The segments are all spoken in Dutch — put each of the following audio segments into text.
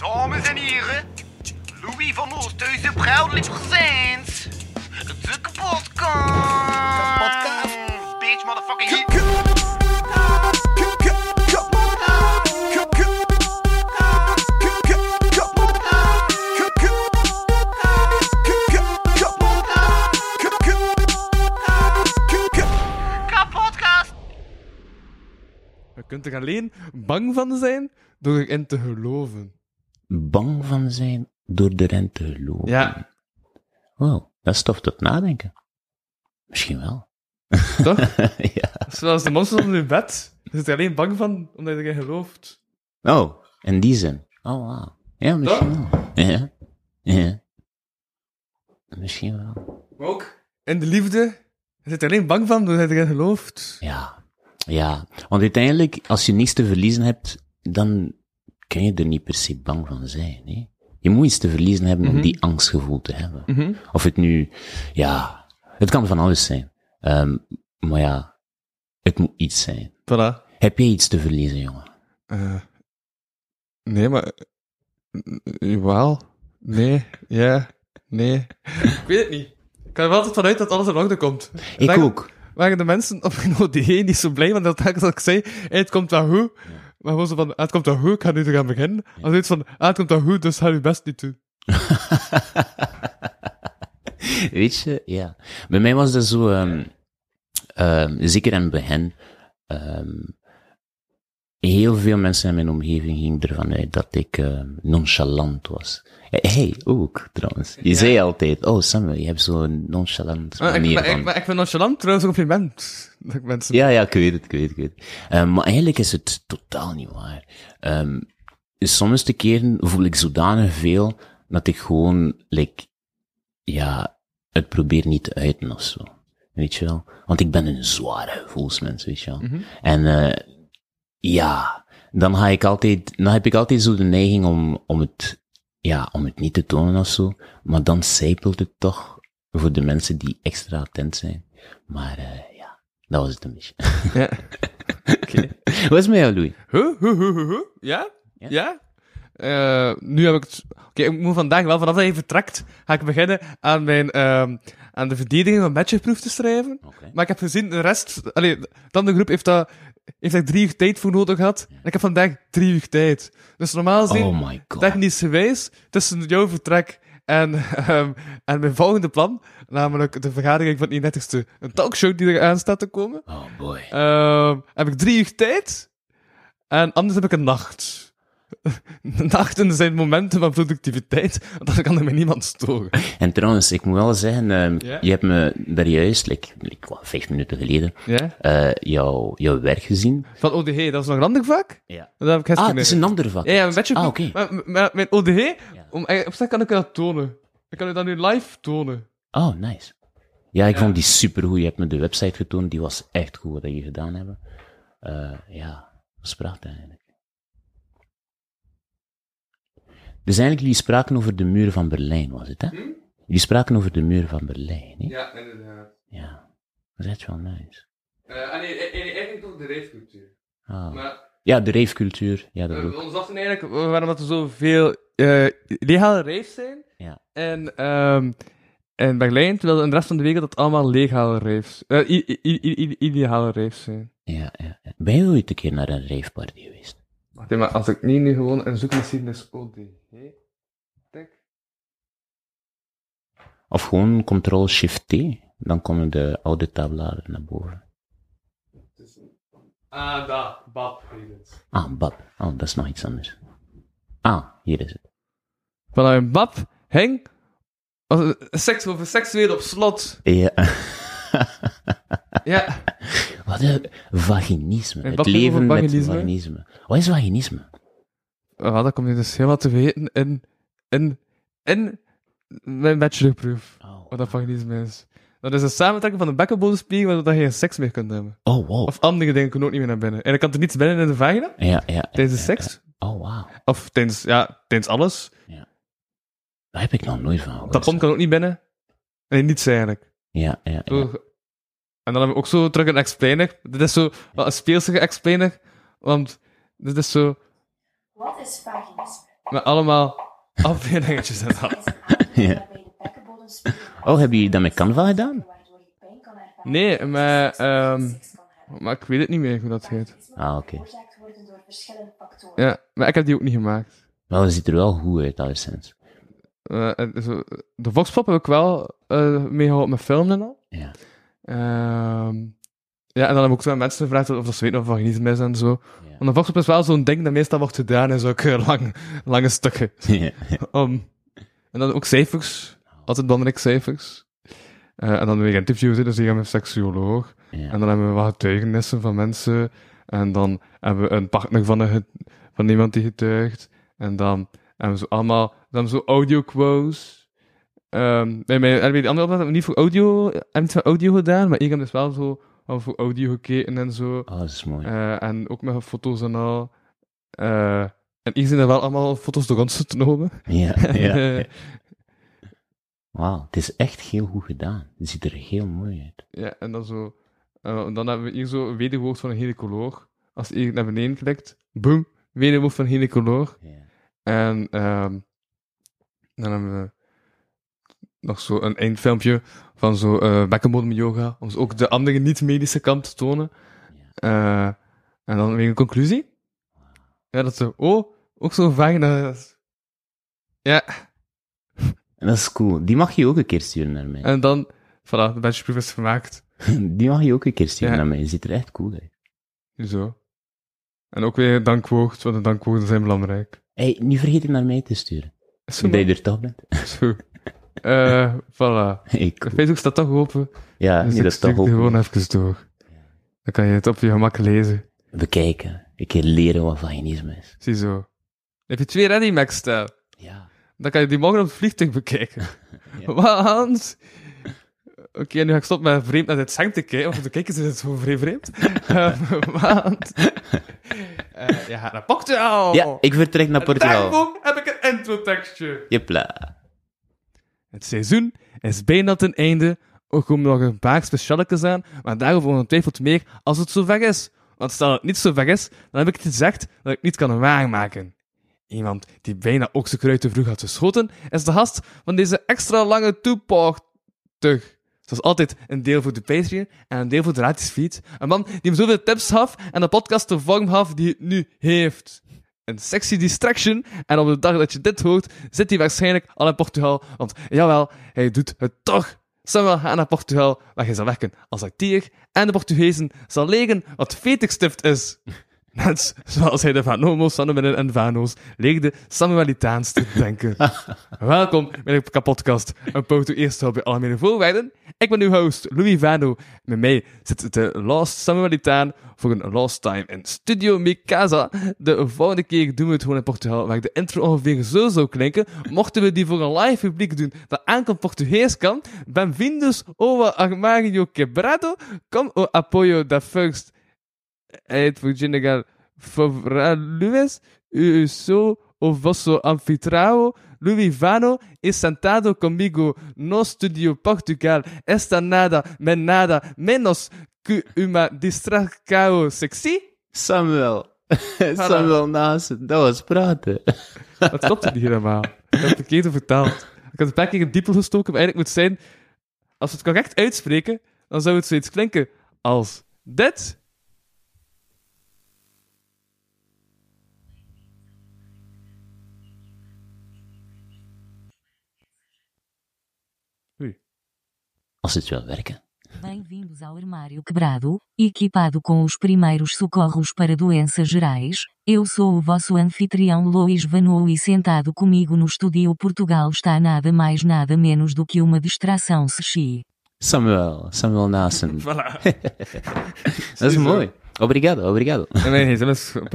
Dames en heren, Louis van Oosthuizen proudly presents de kapotkast. Kapotkast. Bitch, motherfucking hit. Je kunt er alleen bang van zijn door erin te geloven. Bang van zijn door de rente te geloven. Ja, Wow, dat is tof tot nadenken. Misschien wel. toch? ja. Zoals de monsters onder je bed. Je zit er alleen bang van omdat je erin gelooft. Oh, in die zin. Oh, wauw. Ja, misschien wel. Ja. Ja. Misschien wel. Maar ook in de liefde. Je zit er alleen bang van doordat je erin gelooft. Ja. Ja. Want uiteindelijk, als je niets te verliezen hebt, dan kun je er niet per se bang van zijn. Hè? Je moet iets te verliezen hebben om die angstgevoel te hebben. Mhm. Of het nu, ja, het kan van alles zijn. Ehm, maar ja, het moet iets zijn. Voilà. Heb jij iets te verliezen, jongen? Eh, nee, maar... eh, Jawel. Nee. Ja. Nee. Ik weet het niet. Ik ga er wel altijd vanuit dat alles in orde komt. Ik ook. waren de mensen op mijn niet zo blij, want dat dat ik zei, hey, het komt wel goed. Maar gewoon zo van, ah, het komt wel goed, ik ga nu te gaan beginnen. Als iets van, ah, het komt wel goed, dus ga je best niet doen. Weet je, ja. Bij mij was dat zo, ehm, ehm, zeker in het begin, ehm, heel veel mensen in mijn omgeving gingen ervan uit dat ik ehm, nonchalant was. Hij hey, ook, trouwens. Je zei altijd, oh Samuel, je hebt zo'n nonchalant Maar ik, manier maar, van... ik, maar ik vind nonchalant trouwens een compliment. Dat mensen... Ja, ja, ik weet het, ik weet het, ik weet het. Ehm, maar eigenlijk is het totaal niet waar. Ehm soms de keren voel ik zodanig veel dat ik gewoon, like, ja, het probeer niet te uiten of zo. Weet je wel? Want ik ben een zware gevoelsmens, weet je wel. En, eh ja, dan ga ik altijd, dan heb ik altijd zo de neiging om, om het, ja, om het niet te tonen of zo. Maar dan zijpelt het toch voor de mensen die extra attent zijn. Maar, eh ja, dat was het een beetje. Ja. Wat is met jou, Louis? Huh? Huh? Huh? Huh? Huh? Ja? Ja? Ja? Eh, nu heb ik het... Oké, ik moet vandaag wel, vanaf dat je vertrekt, ga ik beginnen aan mijn, ehm, aan de verdediging van matchproef te schrijven. Maar ik heb gezien, de rest, allee, de andere groep heeft dat, heeft daar drie uur tijd voor nodig gehad. En ik heb vandaag drie uur tijd. Dus normaal gezien, Oh technisch gewijs, tussen jouw vertrek en, ehm, en mijn volgende plan, namelijk de vergadering van die nettigste, een talkshow die er aan staat te komen, Oh boy. ehm, heb ik drie uur tijd. En anders heb ik een nacht. Nachten zijn momenten van productiviteit, want dan kan er mij niemand storen. En trouwens, ik moet wel zeggen, ehm, je hebt me daar juist, like, like, wat, vijf minuten geleden, eh jouw, jouw werk gezien. Van ODG, dat is nog een ander vak? Ja. Dat heb ik Ah, het is een ander vak. Ja, ja, mijn bachelor. Ah, oké. mijn ODG, om, eh, op zich kan ik dat tonen. Ik kan het dan nu live tonen. Oh, nice. Ja, ik vond die supergoed. Je hebt me de website getoond, die was echt goed wat je gedaan hebt. Eh, ja, dat was prachtig eigenlijk. Dus eigenlijk, jullie spraken over de muur van Berlijn, was het, hè? Jullie spraken over de muur van Berlijn, hè? Ja, inderdaad. Ja. Dat is echt wel nice. Uh, nee, eigenlijk toch de reefcultuur. Ah. Maar Ja, de reefcultuur. Ja, dat we, ook. ons dachten eigenlijk, waarom dat er zoveel uh, legale raves zijn. Ja. En um, in Berlijn, terwijl in de rest van de wereld dat allemaal legale raves, uh, illegale raves zijn. Ja, ja, ja. Ben je ooit een keer naar een raveparty geweest? Wacht, maar als ik niet nu gewoon een zoekmachine is ODG, tik. Of gewoon Ctrl-Shift-T, dan komen de oude tabbladen naar boven. Ah, daar, het. Ah, BAP. Oh, dat is nog iets anders. Ah, hier is het. Vanuit BAP hing als seks over seksueel op slot. Ja. ja. Wat een vaginisme. Het leven over met vaginisme? vaginisme. Wat is vaginisme? Oh, dat kom je dus helemaal te weten in, in, in mijn bachelorproef. Oh, Wat dat vaginisme is. Dat is een samentrekking van de bekkenbodemspiegel waardoor je geen seks meer kunt hebben. oh wow. Of andere dingen kunnen ook niet meer naar binnen. En dan kan er niets binnen in de vagina, Ja, ja. tijdens de ja, seks. ja. Oh wow. Of tijdens, ja, tijdens alles. Daar heb ik nog nooit van gehoord. Tampon kan ook niet binnen. Nee, niets eigenlijk. Ja, ja, ja. En dan hebben we ook zo terug een explainer. Dit is zo wel een speelsige explainer. Want dit is zo... Wat is vaginisme? Met allemaal afbeeldingetjes en dat. ja. Oh, hebben jullie dat met Canva gedaan? Nee, maar, ehm, maar ik weet het niet meer hoe dat heet. Ah, oké. Ja, maar ik heb die ook niet gemaakt. Wel, het ziet er wel goed uit, alleszins. Eh, zo, de Voxpop heb ik wel eh meegeholpen met filmen en al. Ja. Ehm, ja, en dan heb ik ook zo aan mensen gevraagd of dat ze weten of vaginisme is en zo. Ja. Want een is wel zo'n ding dat meestal wordt gedaan in zulke lang, lange stukken. ja. Um, en dan ook cijfers. Altijd belangrijk cijfers. Eh, en dan weer interviews, dus die gaan met een seksuoloog. Ja. En dan hebben we wat getuigenissen van mensen. En dan hebben we een partner van, een, van iemand die getuigt. En dan hebben we zo allemaal, dan hebben we zo audio quotes. Ehm bij mij, en bij de andere hebben we niet voor audio, voor audio gedaan, maar ik heb dus wel zo voor audio gekeken en zo. Oh, dat is mooi. Eh, en ook met foto's en al. Eh, en hier zijn er wel allemaal foto's door ons genomen. Ja, ja. ja. Wauw, het is echt heel goed gedaan. Het ziet er heel mooi uit. Ja, en dan zo. eh, dan hebben we hier zo een wederwoord van een gynaecoloog. Als je naar beneden klikt, boom, wederwoord van een gynaecoloog. Ja. En ehm dan hebben we nog zo een eindfilmpje van zo eh bekkenbodem yoga, om zo ook de andere niet-medische kant te tonen. Eh, en dan weer een conclusie. Ja, dat ze, oh, ook zo naar... Ja, En dat is cool. Die mag je ook een keer sturen naar mij. en dan, voilà, de bachelorproef is gemaakt. Die mag je ook een keer sturen Ja. naar mij. Die ziet er echt cool uit. Zo. En ook weer dankwoord, want de dankwoorden zijn belangrijk. Hey, niet vergeten naar mij te sturen. Zo, Dat je er toch bent. Zo. Eh, voilà. Facebook staat toch open, Ja, dus nee, ik dat is stuur toch het gewoon even door. Dan kan je het op je gemak lezen. bekijken. Een keer leren wat vaginisme is. Ziezo. Heb je twee Ready Max staan. Ja. Dan kan je die morgen op het vliegtuig bekijken. Ja. Want... Oké, nu ga ik stoppen met vreemd naar dit zang te kijken, want de kijkers is het zo vrij vreemd. Eh, want... je gaat naar Portugal! Ja, ik vertrek naar En Portugal. daarom heb ik een intro-tekstje. Jepla. Het seizoen is bijna ten einde. Er komen nog een paar specialetjes aan, maar daarover ongetwijfeld meer als het zover is. Want stel dat het niet zover is, dan heb ik het gezegd dat ik niet kan waarmaken. Iemand die bijna ook zijn kruid te vroeg had geschoten, is de gast van deze extra lange toepochtig. Zoals altijd een deel voor de Patreon en een deel voor de gratis feed. Een man die hem zoveel tips gaf en de podcast de vorm gaf die het nu heeft. Een sexy distraction. En op de dag dat je dit hoort, zit hij waarschijnlijk al in Portugal. Want jawel, hij doet het toch. Samuel gaat naar Portugal, waar hij zal werken als acteur. En de Portugezen zal leren wat vetigstift is. Net zoals hij de Vanomo's, Sanneminen en Vano's leerde Samuelitaans te denken. Welkom bij de podcast, een foto eerst bij algemene voorwaarden. Ik ben uw host, Louis Vano. Met mij zit de Lost Samuelitaan voor een Lost Time in Studio Mikasa. De volgende keer doen we het gewoon in Portugal, waar de intro ongeveer zo zou klinken. Mochten we die voor een live publiek doen dat aankomt Portugees kan, bem-vindos ao armário quebrado, com o apoio da First Aid for General Favorables, eu sou o vosso Vano, e sentado comigo no studio Portugal está nada, men nada, menos que uma distração sexy. Samuel. Samuel Nassen. Dat was praten. Dat klopt niet helemaal. Ik heb het verkeerd vertaald. Ik had een paar keer een diepel gestoken, maar eigenlijk moet het zijn... Als we het correct uitspreken, dan zou het zoiets klinken als dit. Als het werken. Bem-vindos ao armário quebrado, equipado com os primeiros socorros para doenças gerais. Eu sou o vosso anfitrião Lois Vanou e sentado comigo no estúdio Portugal está nada mais nada menos do que uma distração sexy. Samuel. Samuel. Dat is Ziezo. mooi. Obrigado, obrigado. En mijn gsm is aan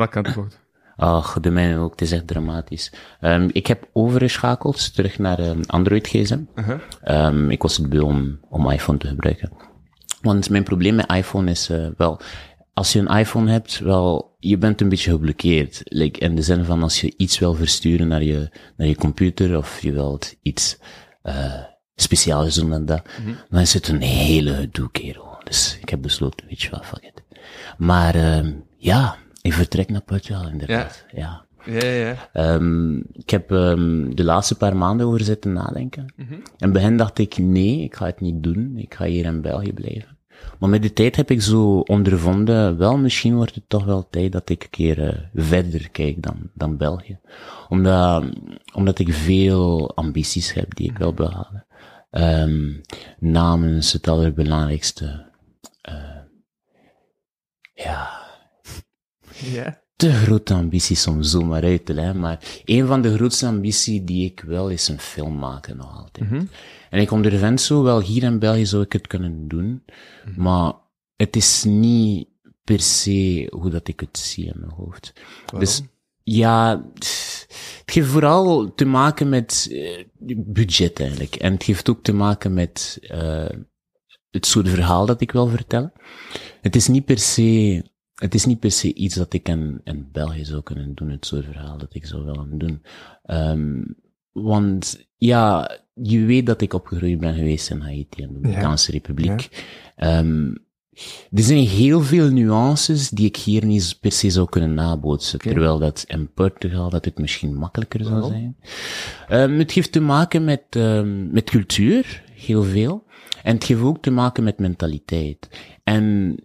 Ach, de mijne ook. Het is echt dramatisch. Ehm, ik heb overgeschakeld terug naar ehm, Android gsm. Uh-huh. Ehm, ik was het beu om, om iPhone te gebruiken. Want mijn probleem met iPhone is eh, wel, als je een iPhone hebt, wel, je bent een beetje geblokkeerd. Like, in de zin van als je iets wil versturen naar je, naar je computer, of je wilt iets eh speciaals doen dan dat, dan is het een hele gedoe, kerel. Dus ik heb besloten, weet je wat, fuck it. Maar ja, ik vertrek naar Portugal, inderdaad. Ja. Ja, ja. Ehm, ik heb ehm, de laatste paar maanden over zitten nadenken. In het begin dacht ik, nee, ik ga het niet doen. Ik ga hier in België blijven. Maar met de tijd heb ik zo ondervonden, wel, misschien wordt het toch wel tijd dat ik een keer eh, verder kijk dan, dan België. Omdat, omdat ik veel ambities heb die ik wil behalen. Ehm, namens het allerbelangrijkste, eh, ja, Ja. te grote ambities om zo maar uit te leggen, maar een van de grootste ambities die ik wil is een film maken nog altijd. En ik ondervind zo, wel hier in België zou ik het kunnen doen, maar het is niet per se hoe dat ik het zie in mijn hoofd. Dus ja, het heeft vooral te maken met eh, budget eigenlijk. En het heeft ook te maken met eh, het soort verhaal dat ik wil vertellen. Het is niet per se, het is niet per se iets dat ik in, in België zou kunnen doen, het soort verhaal dat ik zou willen doen. Ehm, want ja, je weet dat ik opgegroeid ben geweest in Haiti, in de Dominicaanse Republiek. Ehm, er zijn heel veel nuances die ik hier niet per se zou kunnen nabootsen. Terwijl dat in Portugal dat het misschien makkelijker zou zijn. Ehm, het heeft te maken met, met cultuur, heel veel. En het heeft ook te maken met mentaliteit. En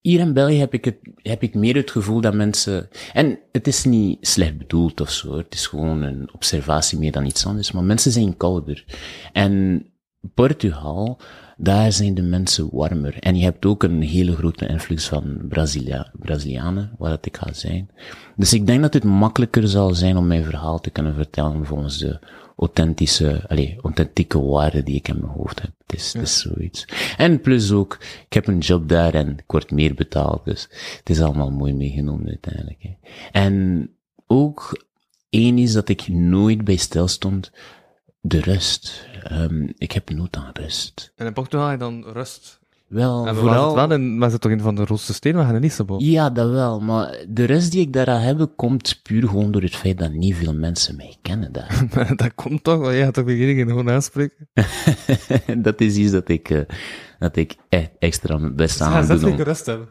hier in België heb ik, het, heb ik meer het gevoel dat mensen, en het is niet slecht bedoeld of zo, het is gewoon een observatie meer dan iets anders, maar mensen zijn kouder. En Portugal, daar zijn de mensen warmer. En je hebt ook een hele grote invloed van Brazilia, Brazilianen, waar dat ik ga zijn. Dus ik denk dat het makkelijker zal zijn om mijn verhaal te kunnen vertellen volgens de authentische, allez, authentieke waarden die ik in mijn hoofd heb. Het is, het is zoiets. En plus ook, ik heb een job daar en ik word meer betaald, dus het is allemaal mooi meegenomen uiteindelijk. Hè. En ook, één is dat ik nooit bij stil stond, de rust. Ehm, ik heb nood aan rust. En in Portugal heb je dan rust. Wel, En vooral... vooral... wel in, maar ze toch een van de we gaan in Lissabon. Ja, dat wel, maar de rust die ik daaraan heb, komt puur gewoon door het feit dat niet veel mensen mij kennen daar. Dat komt toch, want jij gaat toch iedereen gewoon aanspreken? dat is iets dat ik, eh, dat ik echt extra mijn best aan Ja, doe. zes weken rust hebben.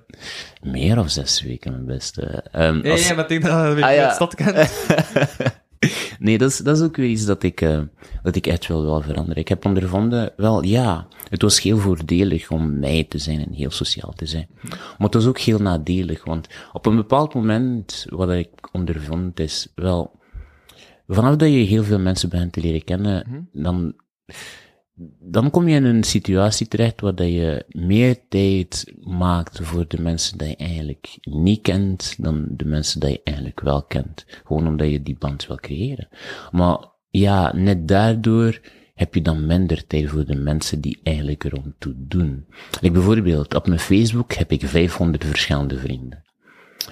Meer of zes weken mijn best. eh. Ehm, Ja, als- ja, maar ik denk dat je Ah, ja. uit de stad kent. nee, dat is, dat is ook weer iets dat ik, eh, dat ik echt wel wil veranderen. Ik heb ondervonden, wel ja, het was heel voordelig om mij te zijn en heel sociaal te zijn. Maar het was ook heel nadelig, want op een bepaald moment, wat ik ondervond is, wel, vanaf dat je heel veel mensen begint te leren kennen, dan, dan kom je in een situatie terecht waar dat je meer tijd maakt voor de mensen die je eigenlijk niet kent dan de mensen die je eigenlijk wel kent. Gewoon omdat je die band wil creëren. Maar ja, net daardoor heb je dan minder tijd voor de mensen die eigenlijk er om toe doen. Like bijvoorbeeld, op mijn Facebook heb ik 500 verschillende vrienden.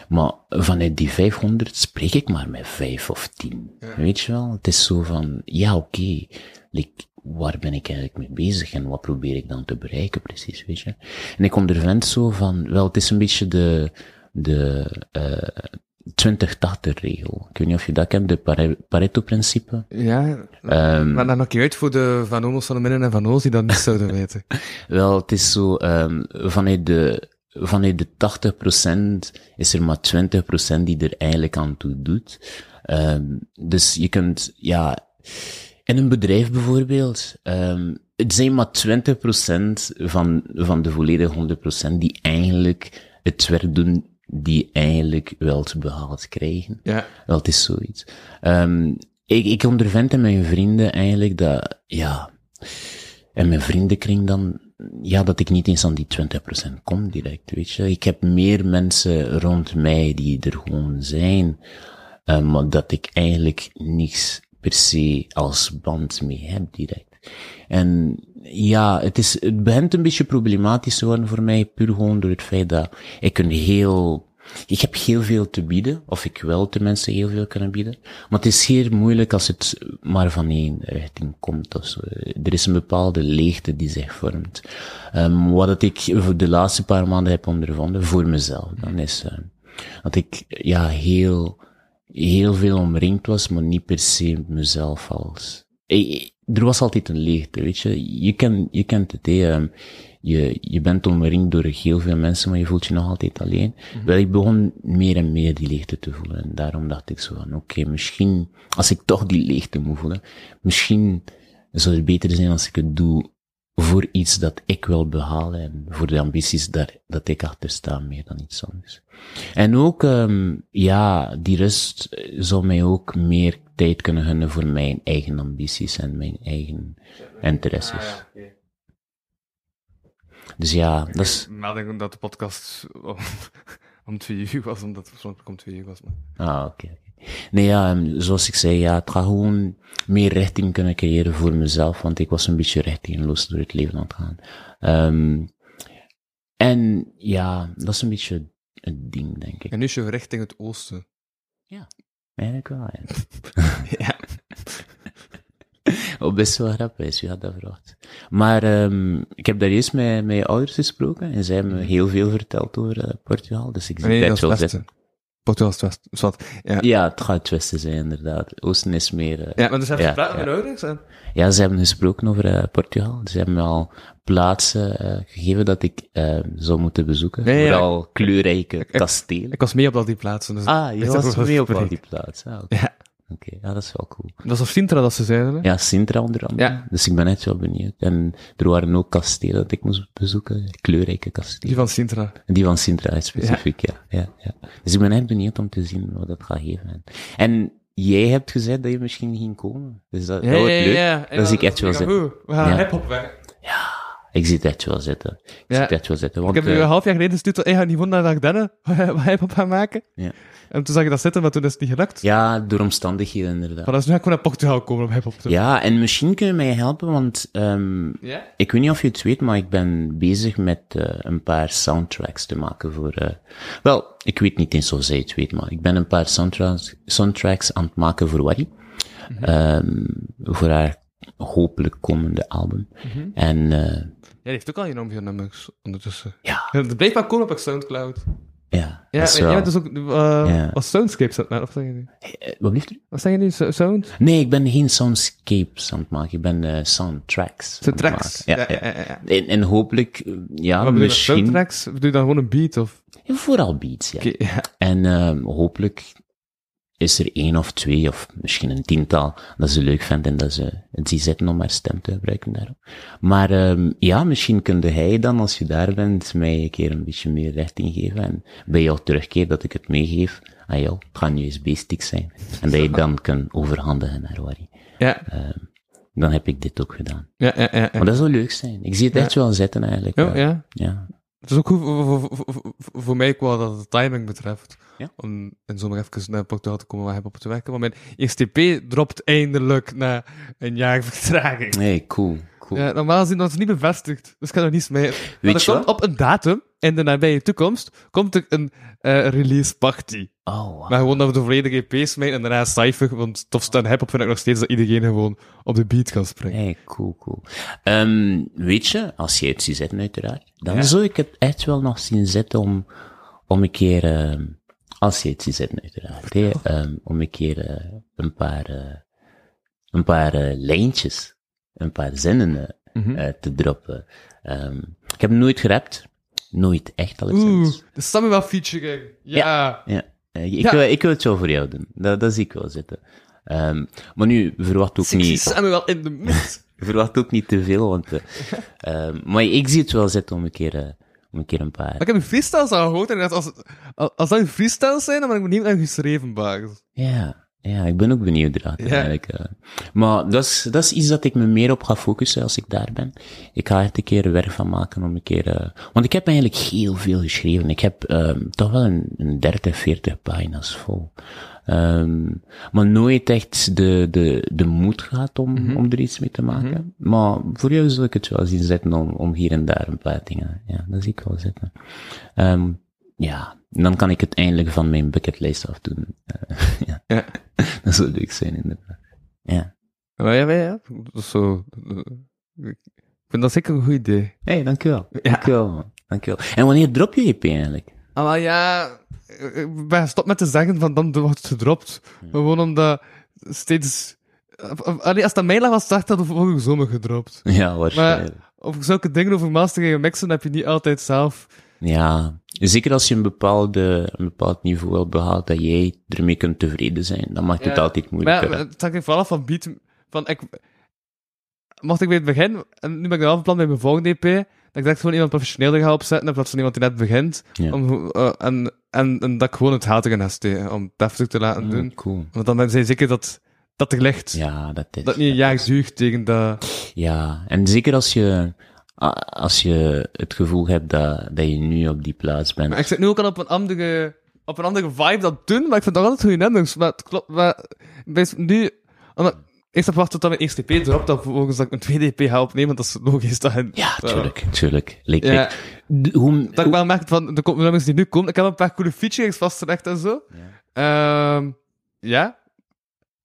Maar vanuit die 500 spreek ik maar met vijf of tien. Weet je wel? Het is zo van, ja, oké, like, waar ben ik eigenlijk mee bezig en wat probeer ik dan te bereiken precies, weet je? En ik ondervind zo van, wel, het is een beetje de, de, eh 20-80 regel. Ik weet niet of je dat kent, de Pare- Pareto-principe. Ja, Ehm, maar dan nog uit voor de Van Omos van de Minnen en Van Oos die dat niet zouden weten. Wel, het is zo, ehm vanuit de, vanuit de 80% is er maar 20% die er eigenlijk aan toe doet. Ehm dus je kunt, ja, in een bedrijf bijvoorbeeld, ehm het zijn maar 20% van, van de volledige 100% die eigenlijk het werk doen die eigenlijk wilt behaald krijgen. Ja. Wel, het is zoiets. Ehm ik, ik ondervind in mijn vrienden eigenlijk dat, ja, en mijn vriendenkring dan, ja, dat ik niet eens aan die 20% kom direct, weet je. Ik heb meer mensen rond mij die er gewoon zijn, eh, maar dat ik eigenlijk niks per se als band mee heb direct. En ja, het is, het begint een beetje problematisch te worden voor mij, puur gewoon door het feit dat ik een heel, ik heb heel veel te bieden, of ik wil tenminste heel veel kunnen bieden. Maar het is zeer moeilijk als het maar van één richting komt. Of zo. Er is een bepaalde leegte die zich vormt. Ehm, wat ik de laatste paar maanden heb ondervonden, voor mezelf, dan is eh, dat ik ja, heel, heel veel omringd was, maar niet per se mezelf als eh, er was altijd een leegte, weet je. Je, ken, je kent het, hè. ehm, je, je bent omringd door heel veel mensen, maar je voelt je nog altijd alleen. Wel, ik begon meer en meer die leegte te voelen. En daarom dacht ik zo van, oké, misschien, als ik toch die leegte moet voelen, misschien zou het beter zijn als ik het doe voor iets dat ik wil behalen en voor de ambities daar, dat ik achter sta, meer dan iets anders. En ook, ehm, ja, die rust zou mij ook meer tijd kunnen gunnen voor mijn eigen ambities en mijn eigen interesses. Dus ja, dat is, dat de podcast om, om twee uur was, omdat het oorspronkelijk om twee uur was. Maar... ah, oké. oké. Nee, ja, ehm, zoals ik zei, ja, het gaat gewoon meer richting kunnen creëren voor mezelf, want ik was een beetje richtingloos door het leven aan het gaan. Ehm, en ja, dat is een beetje het ding, denk ik. En nu is je richting het oosten. Eigenlijk wel, ja. Ja. Oh, best wel grappig wie had dat verwacht. Maar um, ik heb daar eerst met mijn ouders gesproken en zij hebben me heel veel verteld over uh, Portugal, dus ik Nee, het dat wel zitten. Is wat. Ja. Ja, het gaat het westen zijn, inderdaad. Oosten is meer... uh, Ja, maar dus heb je Ja, ja. ouders? En... Ja, ze hebben gesproken over uh, Portugal. Ze hebben me al plaatsen uh, gegeven dat ik zou moeten bezoeken. Ja, Vooral kleurrijke kastelen. Ik was mee op al die plaatsen. Dus ah, je was mee op al die plaatsen. Ah, Ja. Oké, ja, dat is wel cool. Dat was op Sintra dat ze zeiden. hè? Ja, Sintra onder andere. Ja. Dus ik ben echt wel benieuwd. En er waren ook kastelen dat ik moest bezoeken. Kleurrijke Die kastelen. van Sintra. Die van Sintra is specifiek, ja. Ja, ja. Dus ik ben echt benieuwd om te zien wat dat gaat geven. En jij hebt gezegd dat je misschien ging komen. Dus dat, dat wordt leuk. En Dat zie ik echt wel goed. We gaan Ja. hip-hop weg. Ik zie het echt wel zitten. Ik zie het echt wel zitten. Want, Ik heb u eh, een half jaar geleden gestuurd dat ik ga niet naar Ardennen wat hip-hop gaan maken. Ja. En toen zag ik dat zitten, maar toen is het niet gelukt. ja, door omstandigheden inderdaad. Maar dus nu ga ik gewoon naar Portugal komen om hip-hop te doen. Ja, en misschien kun je mij helpen, want ehm, Ja? ik weet niet of je het weet, maar ik ben bezig met eh, een paar soundtracks te maken voor... eh, wel, ik weet niet eens of zij het weet, maar ik ben een paar soundtracks, soundtracks aan het maken voor Wari. Ehm, voor haar hopelijk komende album. En eh, Ja, die heeft ook al enorm nummers ondertussen. ja, Ja, Het blijft maar komen op Soundcloud. ja, Ja, dat is jij bent dus ook eh als Soundscapes aan het maken, of zeg je nu? Eh, wat blieft u? Wat zeg je nu? So- Sound? Nee, ik ben geen soundscapes aan het maken, ik ben eh, soundtracks. Soundtracks? Ja, ja. ja. En, en hopelijk, ja, je met misschien... soundtracks? Bedoel je dan gewoon een beat? Of... Ja, vooral beats, ja. En ehm, hopelijk is er één of twee, of misschien een tiental, dat ze leuk vinden en dat ze het zien zitten om haar stem te gebruiken daarop. Maar ehm, ja, misschien kunde hij dan, als je daar bent, mij een keer een beetje meer richting geven. En bij jouw terugkeer dat ik het meegeef aan jou, het gaat nu eens basic zijn. En dat je dan kan overhandigen naar Wari. Ja, Dan heb ik dit ook gedaan. ja, ja. ja, ja. Maar dat zou leuk zijn. Ik zie het echt wel zitten eigenlijk. Ja, eh, ja. ja. Het is ook goed voor, voor, voor, voor- voor mij wel dat het timing betreft. Ja. Om in zomer even naar Portugal te komen waar hip-hop te werken. Want mijn eerste EP dropt eindelijk na een jaar vertraging. Nee, cool. cool. Ja, normaal gezien was het niet bevestigd. Dus ik kan er niets mee. Maar Weet er je komt wat? op een datum, in de nabije toekomst, komt er een eh, release party. Oh, wow. Maar gewoon dat we de volledige EP smijten en daarna cijfer. Want tofste aan hip-hop vind ik nog steeds dat iedereen gewoon op de beat kan springen. Hey, cool, cool. Ehm, weet je, als je het ziet zitten uiteraard, dan Ja. zou ik het echt wel nog zien zitten om, om een keer, ehm, als je het ziet zitten uiteraard, hè, om een keer eh, een paar, eh, een paar eh, lijntjes, een paar zinnen Mhm. te droppen. Ehm, ik heb nooit gerapt, nooit echt al Oeh, de Samuel featuring. Ja. Ja, ik, Ja. Wil, ik wil het zo voor jou doen. Dat, dat zie ik wel zitten. Ehm, maar nu, verwacht ook niet... Samuel in de mix. Verwacht ook niet te veel, want... eh, ehm, maar ik zie het wel zitten om een keer, om een, keer een paar... Maar ik heb een freestyles al gehoord en dacht, als, als, dat een freestyles zijn, dan ben ik benieuwd naar geschreven baas. Ja, ja, ik ben ook benieuwd Ja. eigenlijk. eh. Maar dat is, dat is iets dat ik me meer op ga focussen als ik daar ben. Ik ga echt een keer werk van maken om een keer... eh, want ik heb eigenlijk heel veel geschreven. Ik heb ehm, toch wel een, een 30, 40 pagina's vol. Ehm, maar nooit echt de, de, de moed gehad om, om er iets mee te maken. Maar voor jou zal ik het wel zien zitten om, om hier en daar een paar dingen. Ja, dat zie ik wel zitten. Ehm, ja, dan kan ik het eindelijk van mijn bucketlist afdoen. Eh, ja. Ja. Dat zou leuk zijn, inderdaad. Ja. Maar ja, ja, dat is zo... eh, Ik vind dat zeker een goed idee. hey, dankjewel. Ja. Dankjewel, man. Dankjewel. En wanneer drop je EP eigenlijk? Ah, maar ja, ik ben gestopt met te zeggen van dan wordt het gedropt. Gewoon omdat steeds allee, als dat mij lag was, dacht dat vorige zomer gedropt. Ja, waarschijnlijk. Of zulke dingen over mastering en mixen heb je niet altijd zelf. Ja, zeker als je een, bepaalde, een bepaald niveau hebt behaald dat jij ermee kunt tevreden zijn, dan maakt het Ja. altijd Maar moeilijker. ja, het hangt vooral van beat. Van, ik, mocht ik bij het begin, en nu ben ik wel van plan bij mijn volgende EP, ik direct gewoon iemand professioneler ga opzetten, in plaats van iemand die net begint. Ja. Om, eh, en, en, en dat ik gewoon het hout erin ga steken, om het deftig te laten Mm, doen. cool. Want dan ben je zeker dat, dat er ligt. Ja, dat is. Dat niet een jaar duurt tegen dat... Ja, en zeker als je, als je het gevoel hebt dat, dat je nu op die plaats bent. Maar ik zit nu ook al op een andere, op een andere vibe dat doen, maar ik vind dat altijd goede nummers. Maar het klopt, maar nu, omdat, eerst heb wachten tot mijn eerste EP dropt, dan vervolgens dat ik een tweede EP ga opnemen, want dat is logisch. Dat, Ja, tuurlijk, tuurlijk. Like, Ja. hoe, Dat ik wel merk van de nummers die nu komen, ik heb een paar coole featurings vastgelegd en zo. Ehm, ja.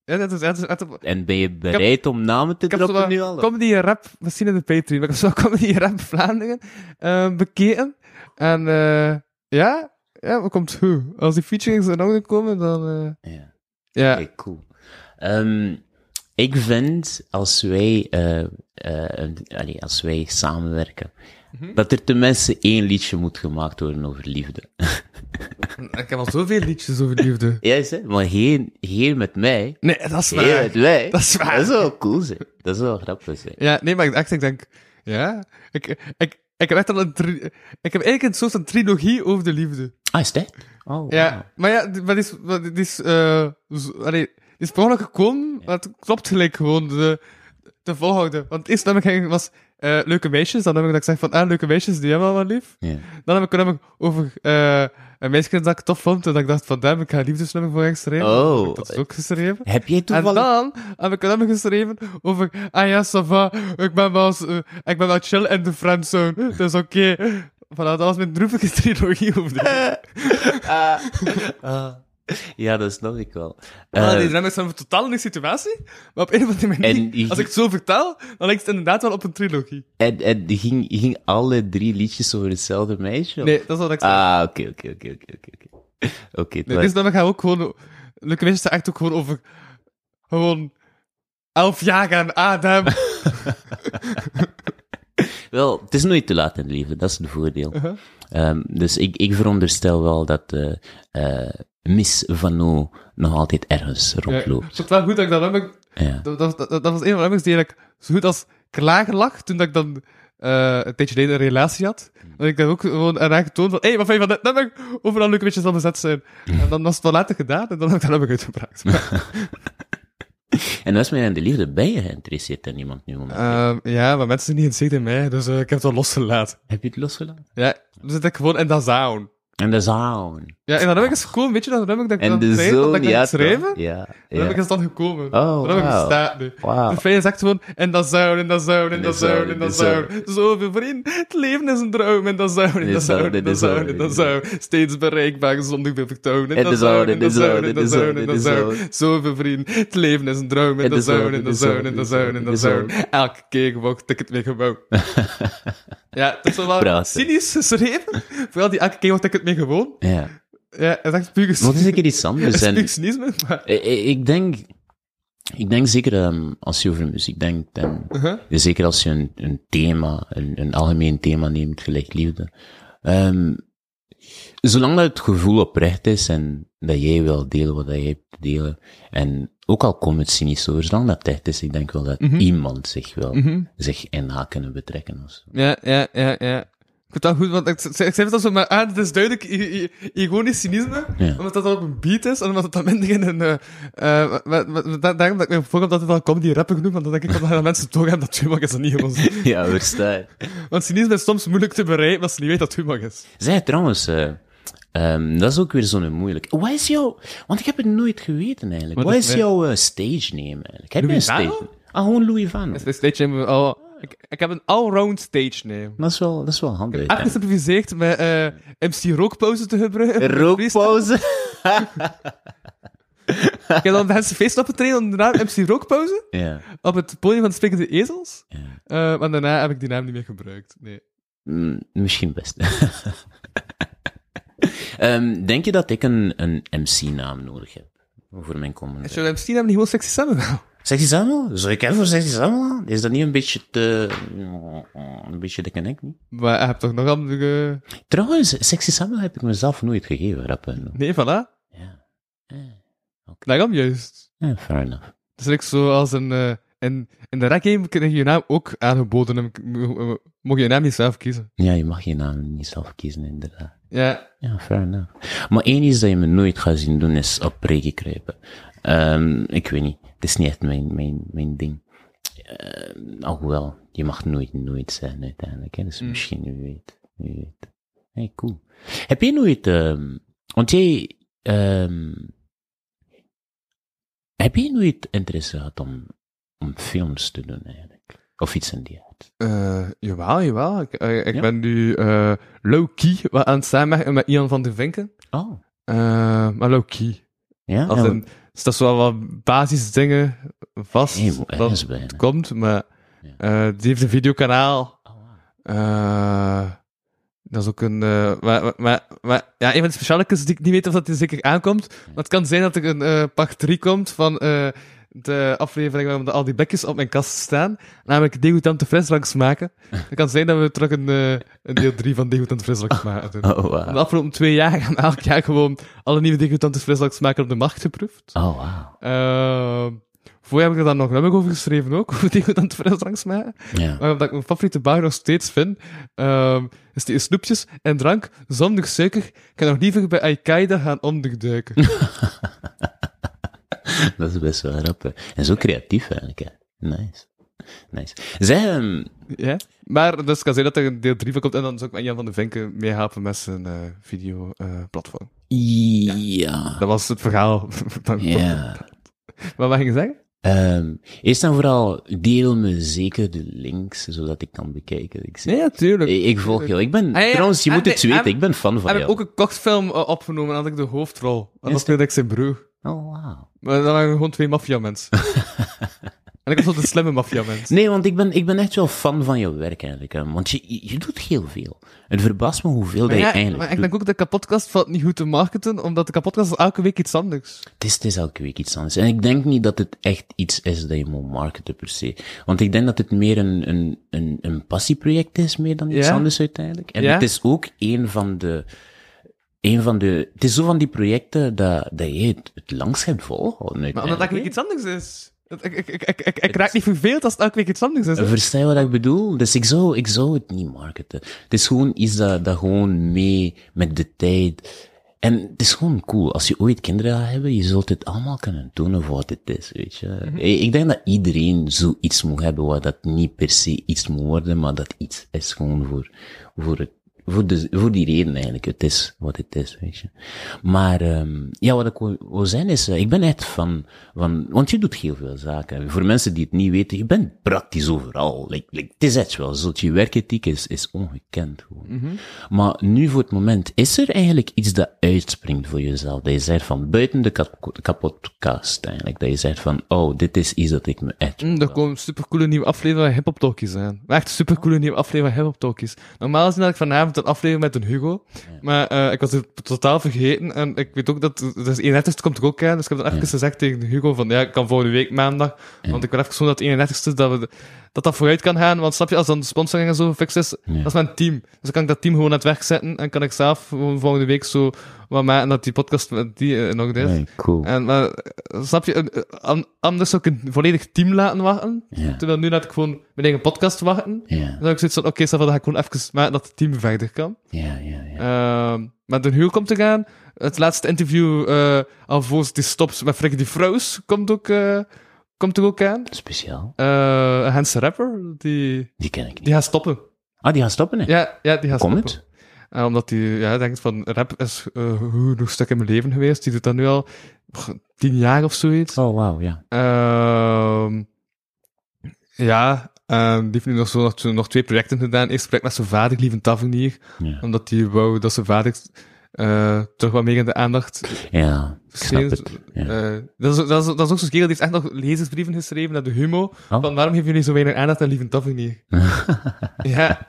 Ja, dat is, dat is een- en ben je bereid om namen te ik droppen nu al? comedy rap, misschien in de Patreon, maar ik heb zo comedy rap Vlaanderen ehm, bekeken. En eh ja, ja, wat komt goed. Als die featurings er nog komen, dan... eh, Ja. ja. Cool. Ehm, ik vind, als wij, eh, eh, allee, als wij samenwerken, Mhm. dat er tenminste één liedje moet gemaakt worden over liefde. Ik heb al zoveel liedjes over liefde. Ja, het? Maar geen, geen met mij. Nee, dat is waar. met mij. Dat is waar. Dat is wel cool, zeg. Dat is wel grappig, zeg. Ja, nee, maar ik echt, ik denk, ja, ik, ik, ik heb echt al een, tri- ik heb eigenlijk een soort van trilogie over de liefde. Ah, is dat? Oh, Ja, wauw. maar ja, maar die is, maar die is, zo- allee, is per ongeluk gekomen, maar het klopt gelijk gewoon, de, de volgorde. Want nummer ging- was, eh, leuke meisjes, dan heb ik dat ik zeg van, ah, leuke meisjes, die hebben we wel lief. Ja. Dan heb ik een nummer over, eh, een meisje dat ik tof vond, en dat ik dacht van, daar heb ik ga een liefdesnummer voor geschreven. Oh. Dat is ook geschreven. Heb jij En toevallig... dan heb ik een nummer geschreven over, ah ja, ça va, ik ben wel, eh, ik ben wel chill in de friendzone, dat is oké. Voilà, dat was mijn droevige trilogie over de Ah. Ja, dat snap ik wel. Eh, die nummers zijn totaal een situatie, maar op een of andere manier, die- als ik het zo vertel, dan lijkt het inderdaad wel op een trilogie. en, en die ging, die ging alle drie liedjes over hetzelfde meisje? of- Nee, dat is wat ik zeg. Ah, oké, oké, oké, oké, oké, oké. Nee, was- deze nummer gaat ook gewoon, leuke meisjes zijn echt ook gewoon over, gewoon, elf jaar aan Adam. Wel, het is nooit te laat in het leven, dat is het voordeel. Uh-huh. Ehm, dus ik, ik veronderstel wel dat eh eh Miss Vano nog altijd ergens Ja, ik rondloopt. vond het wel goed dat ik dat nummer Ja. Dat, dat, dat, dat was een van de nummers die eigenlijk zo goed als klaar lag toen dat ik dan eh een tijdje geleden een relatie had. Dat ik daar ook gewoon aan getoond van, hé, hey, wat vind je van dit nummer? Overal leuke beetje zal bezet zijn. En dan was het wel later gedaan en dan heb ik dat nummer uitgebracht. En als mij aan de liefde ben je geïnteresseerd in iemand nu? momenteel? Ehm, ja, maar mensen zijn niet in in mij, dus eh, ik heb het wel losgelaten. Heb je het losgelaten? Ja, dan zit ik gewoon in dat zone. En de zone. Ja, en dat nummer is gekomen, weet je dat dat ik En dan de dat zone, ik ja. toch? Ja, Dat nummer ja. is dan gekomen. Oh, dat nummer wauw. bestaat nu. Wauw. De fijn zegt gewoon, in dat zone, in dat zone, in In dat zone, in dat zone. Zoveel vrienden, het leven is een droom, in dat zone, in dat zone, in dat zone, in dat zone. Steeds bereikbaar, zonder veel vertoon, in dat zone, in dat zone, in dat zone, in dat zone. Zoveel vrienden, het leven is een droom, in dat zone, in dat zone, in dat zone, in dat zone. Elke keer wordt ik het weer gewoon. Ja, het is wel Prachtig. cynisch geschreven. Vooral die elke keer wordt ik het meer gewoon. Ja. Ja, het is echt puur het is zeker iets Het anders. is En puur cynisme, maar... ik, ik denk, ik denk zeker ehm, als je over muziek denkt, en Uh-huh. zeker als je een, een thema, een, een algemeen thema neemt, gelijk liefde. ehm, zolang dat het gevoel oprecht is en dat jij wil delen wat jij hebt te delen, en ook al komt het cynisch over, zolang dat echt is, ik denk wel dat Mhm. iemand zich wel, Mhm. zich in haar kunnen betrekken. Of zo. Ja, ja, ja, ja. Ik vind dat goed, want ik, zeg het al zo, maar ah, het is duidelijk ironisch cynisme, Ja. omdat dat op een beat is, en omdat het dan minder in een... eh eh, maar- maar- maar da- daarom dat ik me dat het wel comedy rapper noem, want dan denk ik dat mensen toch hebben dat humor is en niet gewoon. Ja, verstaan. Want cynisme is soms moeilijk te bereiken als je niet weet dat humor is. Zij trouwens, eh, ehm, dat is ook weer zo'n moeilijk. Wat is jouw, want ik heb het nooit geweten eigenlijk. Wat Wat, is is jouw eh, stage name eigenlijk? Heb je een Louis stage? Ah, gewoon Louis Van. Dus de stage name, al, ik, ik heb een all-round stage name. Dat is wel, dat is wel handig. Even gesimplificeerd met eh, MC Rookpauze te gebruiken. Rookpauze. Ik heb dan mensen feest opgetreden onder de naam MC Rookpauze. ja. Op het podium van de Sprekende Ezels. ja. Eh, maar daarna heb ik die naam niet meer gebruikt. Nee. Mm, misschien best. Ehm, denk je dat ik een, een MC-naam nodig heb? Voor mijn komende... Is jouw MC naam niet gewoon sexy Samuel? Sexy Samuel? Zou ik even voor Sexy Samuel? Is dat niet een beetje te... Een beetje de connect, niet? Maar je hebt toch nog andere... Trouwens, Sexy Samuel heb ik mezelf nooit gegeven, rappen. Nee, voilà. Ja. Eh, Daarom juist. eh, fair enough. Het is like zoals een... eh in, in de rec-game krijg je je naam ook aangeboden. en mo- Mocht je je naam niet zelf kiezen. Ja, je mag je naam niet zelf kiezen, inderdaad. Ja. Ja, fair enough. Maar één iets dat je me nooit gaat zien doen, is op preken kruipen. Ehm, ik weet niet. Het is niet echt mijn, mijn, mijn ding. Ehm, alhoewel, je mag nooit, nooit zijn uiteindelijk. Hè? Dus misschien, wie weet. Wie weet. Hey, cool. Heb je nooit, ehm, want jij, heb je nooit interesse gehad om, om films te doen eigenlijk? Of iets in die aard? Eh, jawel, jawel. Ik, eh, ik Ja? ben nu eh low-key aan het samenwerken met Ian van de Vinken. Oh. Maar low-key. Ja? Als Ja, in, er staat zo wel wat basisdingen vast Hey, dat het komt, maar Ja. die heeft een videokanaal. Oh, wow. Dat is ook een... maar, maar- maar, ja, een van de specialetjes die ik niet weet of dat die zeker aankomt. Maar het kan zijn dat er een part 3 komt van de aflevering waarin al die bekjes op mijn kast staan. Namelijk Degoutant frisdranks maken. Het kan zijn dat we terug een, eh, een deel 3 van Degoutant frisdranks maken. Oh, De wow. afgelopen twee jaar we elk jaar gewoon alle nieuwe Degoutant frisdranks maken op de markt geproefd. Oh, wow. Uh, voor heb ik er dan nog een nummer over geschreven ook, over Degoutant frisdranks maken. Maar omdat ik mijn favoriete bar nog steeds vind, ehm, is die snoepjes en drank zonder suiker. Ik kan nog liever bij Al-Qaeda gaan onderduiken. Dat is best wel rap, hè. En zo creatief eigenlijk, hè. Nice. Nice. Zij, ehm, ja? Maar dus kan zijn dat er een deel 3 van komt en dan zou ik met Jan van de Vinken meehelpen met zijn eh video-platform. ja. dat was het verhaal. Ja. Maar wat ging je zeggen? Ehm, eerst en vooral, deel me zeker de links, zodat ik kan bekijken. Ik, Nee, natuurlijk. ik, ik volg jou. Ik ben, Ah, ja, trouwens, je en moet de- het weten, en- ik ben fan van heb ik jou. ook een kortfilm eh, opgenomen en had ik de hoofdrol. En dat speelde ik zijn broer. Oh, wow. Maar dan waren gewoon twee maffia-mensen. en ik was wel de slimme maffia-mens. Nee, want ik ben, ik ben echt wel fan van jouw werk eigenlijk. Hè. Want je, je je doet heel veel. Het verbaast me hoeveel dat je ja, eigenlijk maar ik doet. denk ook dat de kapotkast valt niet goed te marketen, omdat de kapotkast elke week iets anders. Het is, het is elke week iets anders. En ik denk niet dat het echt iets is dat je moet marketen per se. Want ik denk dat het meer een, een, een, een passieproject is, meer dan iets Ja. anders uiteindelijk. En Ja. het is ook een van de, een van de, het is zo van die projecten dat, dat je het, het langst hebt volgehouden Maar omdat elke week iets anders is. Ik, ik, ik, ik, raak niet verveeld als het elke week iets anders is. Versta je wat ik bedoel? Dus ik zou, ik zou het niet marketen. Het is gewoon iets dat, dat gewoon mee met de tijd. En het is gewoon cool. Als je ooit kinderen gaat hebben, je zult het allemaal kunnen doen voor wat het is, weet je. Mhm. Ik- Ik denk dat iedereen zoiets moet hebben waar dat niet per se iets moet worden, maar dat iets is gewoon voor, voor het, voor, de, voor die reden eigenlijk. Het is wat het is, weet je. Maar, um, ja, wat ik wil, wil zijn is, uh, ik ben echt van, van, want je doet heel veel zaken. Voor mensen die het niet weten, je bent praktisch overal. Like, like, het is echt wel zo. Je werkethiek is, is ongekend gewoon. Mhm. Maar nu voor het moment, is er eigenlijk iets dat uitspringt voor jezelf? Dat je zegt van, buiten de kap- kapotkast eigenlijk, dat je zegt van, oh, dit is iets dat ik me echt... Mm, er komen supercoole nieuwe afleveringen van Hip Hop Talkies aan. Echt supercoole nieuwe afleveringen van Hip Hop Talkies. Normaal is het ik vanavond een aflevering met een Hugo. Maar eh, ik was het totaal vergeten. En ik weet ook dat... Dus 31ste komt er ook aan. Dus ik heb dan even gezegd tegen Hugo van... Ja, ik kan volgende week maandag. Want ik wil even zo dat 31ste... Dat, we, dat dat vooruit kan gaan. Want snap je, als dan de sponsoring en zo gefixt is... Dat is mijn team. Dus dan kan ik dat team gewoon aan het werk zetten. En kan ik zelf volgende week zo... Wat maken dat die podcast met die eh, is. Nee, cool. En, maar, snap je, an- anders zou ik een volledig team laten wachten. Ja. Terwijl nu laat ik gewoon mijn eigen podcast wachten. Dan heb ik zoiets van, oké, okay, dan ga ik gewoon even maken dat het team verder kan. ja, ja, ja. Ehm maar de huur komt te gaan. Het laatste interview, eh alvorens die stopt met Frikkie die Froos, komt ook, eh, komt er ook aan. Speciaal. Eh Hans Rapper, die, Die ken ik niet. die gaat stoppen. Ah, die gaat stoppen, hè? Ja, ja die gaat Komt stoppen. Eh, omdat hij ja, denkt van, rap is uh, nog stuk in mijn leven geweest. Die doet dat nu al tien jaar of zoiets. Oh, wauw, ja. Ehm ja, ehm die heeft nu nog, zo, nog, nog twee projecten gedaan. Eerst project met zijn vader, Lieven Tavernier. Ja, Omdat hij wou dat zijn vader eh terug wat meer in de aandacht ja het. Eh, dat, is, dat, is, dat is ook zo'n kerel die heeft echt nog lezersbrieven geschreven naar de Humo. Oh. Van waarom geven jullie zo weinig aandacht aan Lieven Tavernier? ja.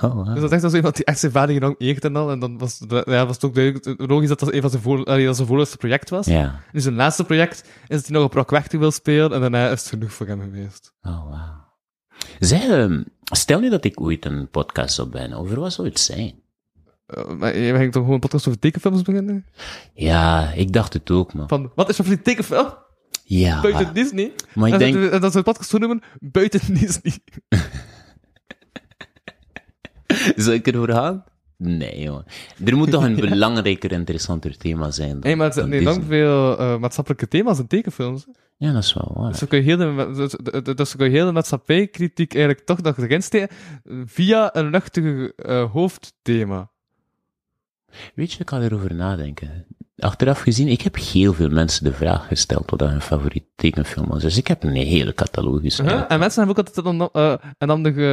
Oh, wow. Dus dat is echt als iemand die echt zijn vader lang eert en al. En dan was, het- ja, was het ook duidelijk, logisch dat dat een van zijn, voor, allee, dat zijn voorlaatste project was. Ja. In zijn laatste project is dat hij nog op Rock Weg wil spelen. En daarna is het genoeg voor hem geweest. Oh, wow. Zeg, ehm, stel nu dat ik ooit een podcast zou ben, over wat zou het zijn? Uh, maar je ging toch gewoon een podcast over tekenfilms beginnen? Ja, ik dacht het ook, man. Van, wat is je favoriete tekenfilm? Ja, Buiten Disney? maar ik En denk... dat, ze de podcast zo noemen, buiten Disney. Zou ik erover gaan? Nee, jongen. Er moet toch een belangrijker, interessanter thema zijn. Dan, Nee, maar er dan zijn lang veel eh, maatschappelijke thema's in tekenfilms. Ja, dat is wel waar. Dus dan kun je heel de, dus, dus kun je heel de maatschappijkritiek eigenlijk toch nog erin steken via een luchtige eh, hoofdthema. Weet je, ik ga erover nadenken. Achteraf gezien, ik heb heel veel mensen de vraag gesteld wat hun favoriet tekenfilm was. Dus ik heb een hele catalogus. Uh-huh. En mensen hebben ook altijd een, eh, een, andere,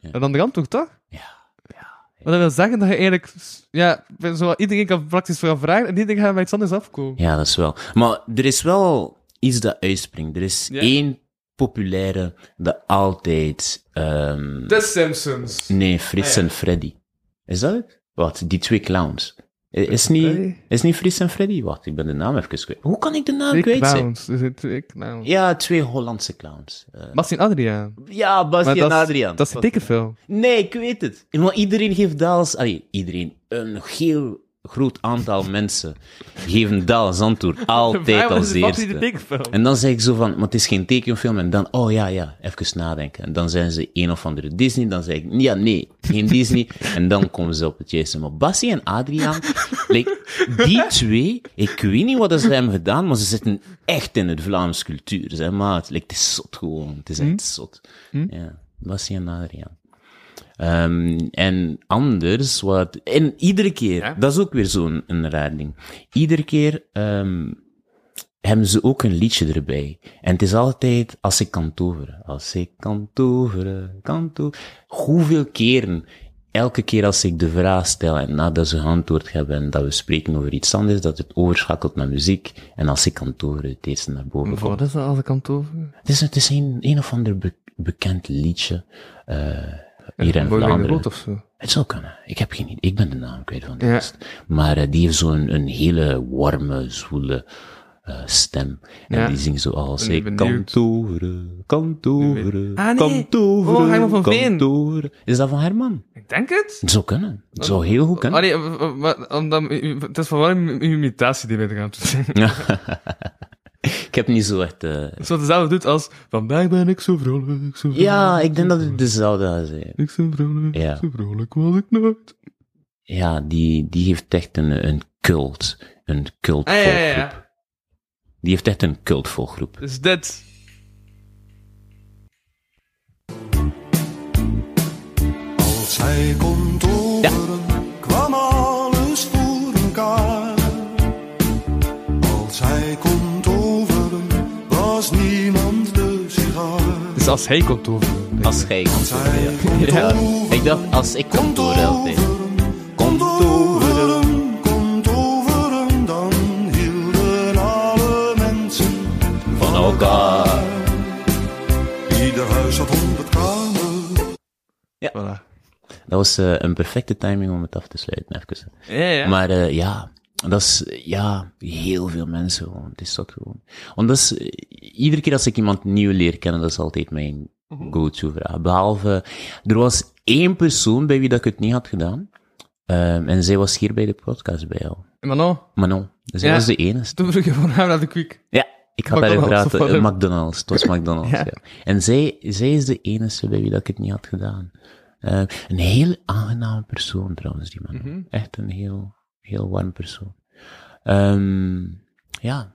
een andere antwoord, toch? Ja, ja. Wat dat wil zeggen dat je eigenlijk, ja, zo iedereen kan praktisch voor vragen en iedereen gaat bij iets anders afkomen. Ja, dat is wel. Maar er is wel iets dat uitspringt. Er is Ja? één populaire dat altijd... ehm The Simpsons. nee, Frits Ah, ja. en Freddy. Is dat het? Wat? Die twee clowns. Is niet, is niet Frits en Freddy? Wacht, ik ben de naam even kwijt. Hoe kan ik de naam Twee kwijt zijn? clowns. Er zijn twee clowns. Ja, twee Hollandse clowns. Eh, Bastien Adriaan. ja, Basti Maar en dat is- Adriaan. Dat is een tekenfilm. Nee, ik weet het. Maar iedereen geeft Daals... Allee, iedereen. Een heel groot aantal mensen geven Daals antwoord altijd als eerste. En dan zeg ik zo van, maar het is geen tekenfilm. En dan, oh ja, ja, even nadenken. En dan zijn ze een of andere Disney. Dan zeg ik, ja, nee, geen Disney. En dan komen ze op het juiste. Maar Bassie en Adriaan, like, die twee, ik weet niet wat ze hebben gedaan, maar ze zitten echt in het Vlaams cultuur. Zeg maar, like, het is zot gewoon. Het is echt zot. Ja, Bassie en Adriaan. Ehm, en anders, wat, en iedere keer, Ja? dat is ook weer zo'n een raar ding. Iedere keer, ehm, hebben ze ook een liedje erbij. En het is altijd, als ik kan toveren. Als ik kan toveren, kan toveren. Hoeveel keren, elke keer als ik de vraag stel en nadat ze geantwoord hebben en dat we spreken over iets anders, dat het overschakelt naar muziek en als ik kan toveren, het eerste naar boven komt. Wat is dat als ik kan toveren? Het is, het is een, een of ander be- bekend liedje, eh hier in Vlaanderen. Rood of zo. Het zou kunnen. Ik heb geen idee. Ik ben de naam kwijt van de Ja. Maar eh, die heeft zo'n een hele warme, zwoele eh, stem. En Ja. die zingt zo als ik kan benieuwd. toveren, kan toveren, Ah, nee. kan toveren, Oh, Herman van Veen. Is dat van Herman? Ik denk het. Het zou kunnen. Het zou heel goed kunnen. Allee, omdat, het is vooral een imitatie die wij gaan doen. ik heb niet zo echt... eh, Het is wat dezelfde doet als, vandaag ben ik zo vrolijk, zo vrolijk. Ja, ik denk dat het dezelfde gaat zijn. Ik zo vrolijk, Ja. zo vrolijk was ik nooit. Ja, die, die heeft echt een, een cult. Een cult Ah, ja, ja, volgroep. ja. Die heeft echt een cult volgroep. Dus dit. Als hij kon toveren, Dus als hij kon toveren. Als Hij toveren. kon Ja. Ik dacht, als ik toveren altijd. kon toveren, kon toveren, dan hielden alle mensen Van elkaar. Ieder huis had honderd kamers. Voilà. Dat was eh, een perfecte timing om het af te sluiten, even. Ja, ja. Maar eh, ja, dat is, ja, heel veel mensen gewoon. Het is dat gewoon. Want dat is, iedere keer als ik iemand nieuw leer kennen, dat is altijd mijn go-to vraag. Behalve, er was één persoon bij wie dat ik het niet had gedaan. Ehm, en zij was hier bij de podcast bij jou. Maar nou, Manon. Zij Ja. was de enige. toen vroeg je gewoon hem naar de quick. Ja, ik daarover McDonald's, praten. McDonald's. Het was McDonald's, Ja. ja. En zij, zij is de enige bij wie dat ik het niet had gedaan. Eh, een heel aangename persoon trouwens, die man. Mhm. Echt een heel, heel warm persoon. Ehm, ja.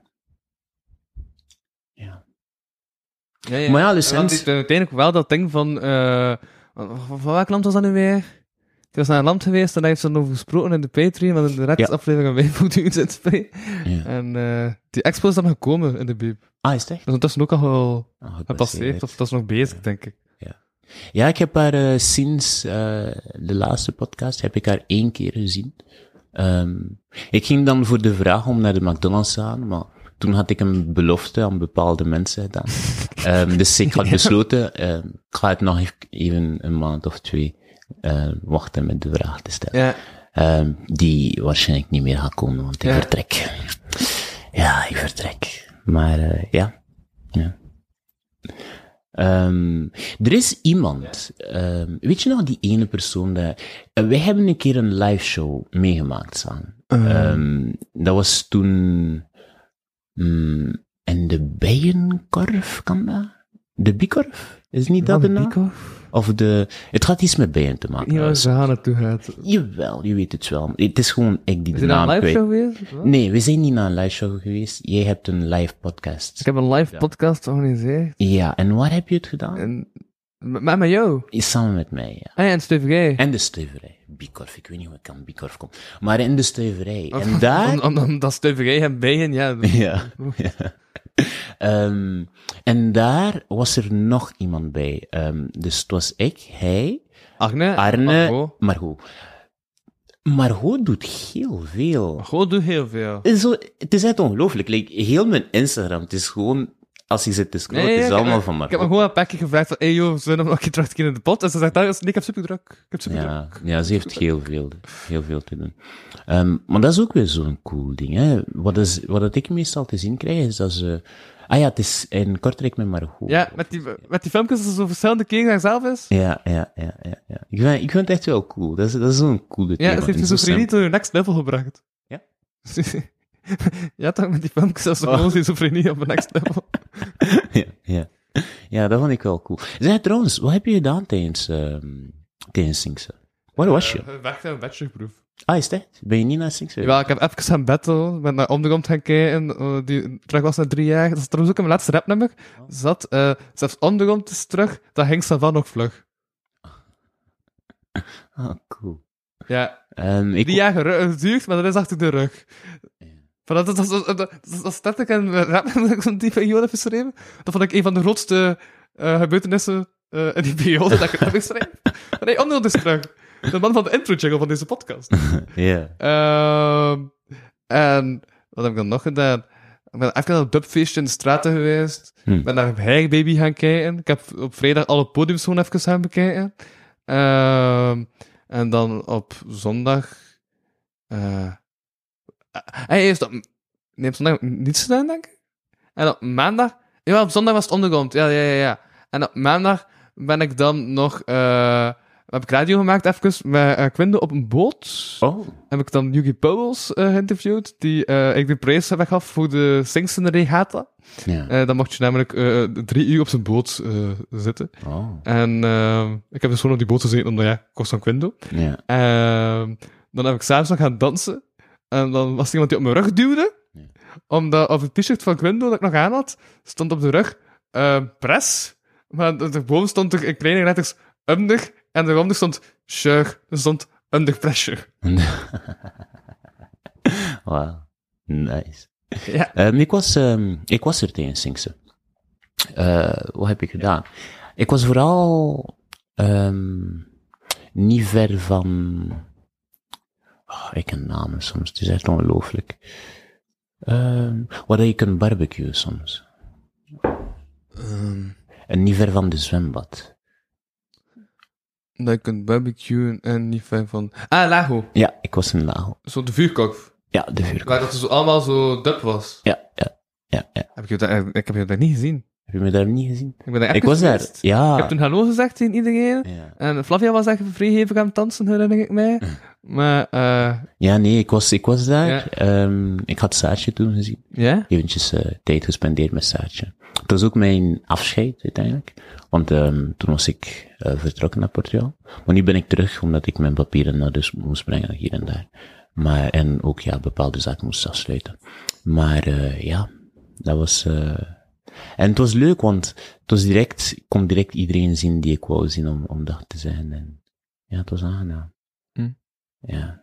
Ja. Ja, ja. Maar ja, dus het uiteindelijk wel dat ding van, eh van, van welk land was dat nu weer? Het was naar een land geweest en daar heeft ze dan over gesproken in de Patreon, want in de rest Ja. aflevering wij ja. En eh, die expo is dan gekomen in de bieb. Ah, is het echt? Dat is ondertussen ook al wel goed, gepasseerd, of dat is nog bezig, denk ik. Ja, ik heb haar eh, sinds de laatste podcast, heb ik haar één keer gezien. Ehm, ik ging dan voor de vraag om naar de McDonald's te gaan, maar toen had ik een belofte aan bepaalde mensen gedaan. Ehm, dus ik had besloten, ehm, ik ga het nog even- even een maand of twee wachten met de vraag te stellen. Ja. Die waarschijnlijk niet meer gaat komen, want ik Ja. vertrek. Ja, ik vertrek. Maar eh, ja. ja. Ehm, er is iemand, ehm, weet je nog die ene persoon dat... eh, wij hebben een keer een live show meegemaakt samen. Ehm, dat was toen... mm, en de bijenkorf, kan dat? De bikorf? Is niet dat de naam? Of de... Het gaat iets met bijen te maken. Ja, ze gaan naartoe gaat. Jawel, je weet het wel. Het is gewoon ik die Is de dit een naam live kwijt. show geweest? Wat? Nee, we zijn niet naar een live show geweest. Jij hebt een live podcast. Ik heb een live podcast georganiseerd. Ja, en waar heb je het gedaan? En, met, met met jou. Samen met mij, ja. Ah ja, en Stuiverij. En de stuiverij. Bikorf, ik weet niet hoe ik aan Bikorf kom. Maar in de stuiverij. En daar... Om- om- Omdat Stuiverij en bijen, ja. dat- Ja. ja. Ehm, en daar was er nog iemand bij. Ehm, dus het was ik, hij, Arne. Arne, Margot. Margot. Margot doet heel veel. Margot doet heel veel. Het is Zo, het is echt ongelooflijk. Like, heel mijn Instagram, het is gewoon, als je zit te scrollen, Nee, het is allemaal van Ik heb me gewoon een paar keer gevraagd van, hey joh, zullen we nog een keer in de pot? En ze zegt, nee, ik heb super druk. Ik heb super Ja, druk. ja, ze heeft heel veel, heel veel te doen. Ehm, maar dat is ook weer zo'n cool ding, hè. Wat, is, wat dat ik meestal te zien krijg, is dat ze... Ah ja, het is in Kortrijk met Margot. Ja, met die, met die filmpjes dat ze zo verschillende keren naar zelf is. Ja, ja, ja, ja. ja. Ik, vind, ik vind het echt wel cool. Dat is, dat is zo'n coole Ja, thema. ze heeft En je zo zo niet door de next level gebracht. Ja? ja, toch, met die filmpjes dat ze Oh. gewoon schizofrenie op de next level. ja, ja. ja, dat vond ik wel cool. Zeg, trouwens, wat heb je gedaan tijdens, ehm tijdens? Waar was je? Uh, weg naar een bachelorproef. Ah, is echt? Ben je niet naar Sinkse? Ja, ik heb even gaan battle, ben naar Ondergrond gaan kijken, eh, die terug was na drie jaar. Dat is trouwens ook in mijn laatste rapnummer. Zat, eh, zelfs Ondergrond is terug, dat ging van nog vlug. Ah, cool. Ja, Ehm, ik, drie jaar geduurd, maar dat is achter de rug. Van dat, dat, dat, dat, dat, dat, dat staat ik dat ik zo'n die periode heb geschreven. Dat vond ik een van de grootste eh, gebeurtenissen eh, in die periode dat ik het heb geschreven. Maar nee, Ondergrond is terug. De man van de intro-jingle van deze podcast. ja. Ehm en wat heb ik dan nog gedaan? Ik ben even naar een dubfeestje in de straten geweest. Hm. Ik ben naar Hair Baby gaan kijken. Ik heb op vrijdag alle podiums gewoon even gaan bekijken. Ehm en dan op zondag... eh hij heeft op... Nee, op zondag niets gedaan, denk ik. En op maandag... Ja, op zondag was het ondergrond. Ja, ja, ja, ja. En op maandag ben ik dan nog... eh heb ik radio gemaakt, even, met uh, Quindo op een boot Oh. heb ik dan Yugi Powels eh, geïnterviewd, die ik de prijs weggaf voor de Singsten Regata. Ja. Dan mocht je namelijk drie uur op zijn boot zitten. Oh. En ik heb dus gewoon op die boot gezeten, omdat ja, ik was van Quindo. Ja. Ehm, dan heb ik s'avonds nog gaan dansen. En dan was er iemand die op mijn rug duwde. Omdat op het t-shirt van Quindo dat ik nog aan had, stond op de rug eh, press. Maar daarboven stond er in kleine letters under. En daaronder stond sure. Er stond under pressure. Wauw. Nice. Ja. Ehm, ik, was, ehm, ik was er tijdens Sinkse. Eh, wat heb ik gedaan? Ik was vooral niet ver van... Oh, ik ken namen soms, het is echt ongelooflijk. Ehm waar je kunt barbecuen soms. En niet ver van de zwembad. Dat je kunt barbecuen en niet ver van... Ah, Lago. Ja, ik was in Lago. Zo de vuurkorf. Ja, de vuurkorf. Waar dat zo allemaal zo dub was. Ja, ja, ja, ja. Heb dat, ik heb je dat niet gezien. Heb je me daar niet gezien? Ik ben daar Ik even was daar, ja. Ik heb toen hallo gezegd tegen iedereen. ja. En Flavia was echt vrijhevig aan het dansen, herinner ik mij. Maar, eh Ja, nee, ik was, ik was daar. Ja. Ehm, ik had Saartje toen gezien. ja? Eventjes eh, tijd gespendeerd met Saartje. Het was ook mijn afscheid, uiteindelijk. Want ehm, toen was ik eh, vertrokken naar Portugal. Maar nu ben ik terug, omdat ik mijn papieren naar dus moest brengen, hier en daar. Maar, en ook, ja, bepaalde zaken moest afsluiten. Maar, ja, dat was... eh en het was leuk, want het was direct, ik kon direct iedereen zien die ik wou zien om, om dag te zijn. En ja, het was aangenaam. Hm. Ja.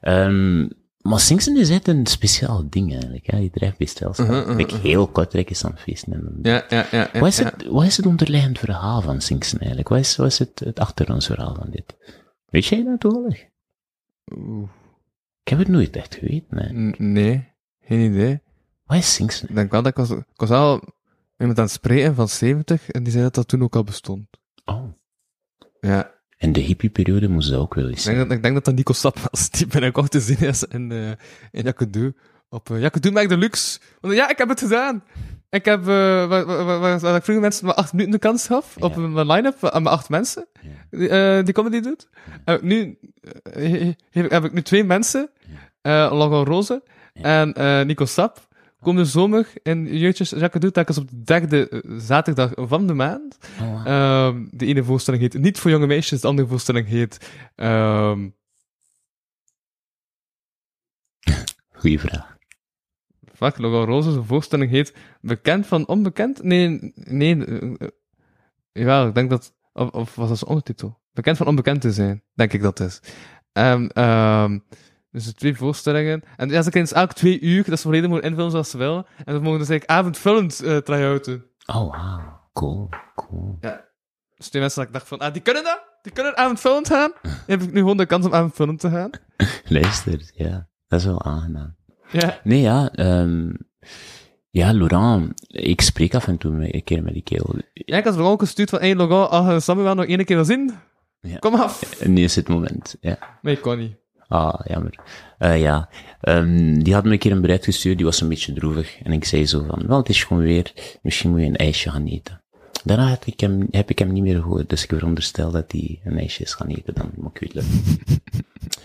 Ehm maar Singsen is echt een speciaal ding eigenlijk. Ja. Stelselschap. Mhm, mhm, Like, mhm. heel Kortrijk is aan het feesten. En Ja, ja, ja. ja, wat, is ja. het, wat is het onderliggend verhaal van Singsen eigenlijk? Wat is, wat is het, het achtergrondverhaal van dit? Weet jij dat toevallig? Oeh. Ik heb het nooit echt geweten. Hè. N- Nee, geen idee. Wat is Singsen? Ik denk wel dat ik was, ik was al iemand aan het spreken van 70 en die zei dat dat toen ook al bestond. Oh. Ja. In de hippieperiode moest dat ook wel eens Ik zijn. denk, dat, ik denk dat dat Nico Stap was, die binnenkort te zien is in, eh in Jakkedu. Op uh, Jakkedu Mac Deluxe. Want ja, ik heb het gedaan. Ik heb, eh waar, waar, waar, waar ik vroeger mensen maar acht minuten de kans gaf, op Ja. mijn line-up, aan mijn acht mensen, Ja. die, eh, die comedy doet. Heb ik nu, eh, heb, heb ik nu twee mensen, eh Laurent Roze en eh Nico Stap. Komende zomer in Jeugdjes Jakkedu, telkens op de derde eh, zaterdag van de maand. Oh, wow. Ehm, de ene voorstelling heet Niet voor jonge meisjes, de andere voorstelling heet... ehm Goeie vraag. Fuck, Roze, zijn voorstelling heet Bekend van Onbekend? Nee, nee. eh, jawel, ik denk dat... Of, of was dat zijn ondertitel? Bekend van Onbekend te zijn, denk ik dat het is. Ehm ehm dus de twee voorstellingen. En ja, ze kunnen elk twee uur, dat ze volledig mogen invullen zoals ze willen. En we mogen dus eigenlijk avondvullend uh, try-outen. Oh, wow. Cool, cool. Ja. Dus twee mensen dat ik dacht van, ah, die kunnen dat? Die kunnen avondvullend gaan? Dan heb ik nu gewoon de kans om avondvullend te gaan. Luister, ja. Dat is wel aangenaam. Ja. Nee, ja. ehm ja, Laurent, ik spreek af en toe een keer met die kerel. Ja, ik had er ook gestuurd van, hey Laurent, als je Samuel nog één keer wil zien, Ja. kom af. Nu is het moment, ja. Maar ik kon niet. Ah, jammer. Eh ja, Ehm, die had me een keer een bericht gestuurd, die was een beetje droevig. En ik zei zo van, wel, het is gewoon weer, misschien moet je een ijsje gaan eten. Daarna heb ik hem, heb ik hem niet meer gehoord, dus ik veronderstel dat hij een ijsje is gaan eten, dan moet ik het lukken.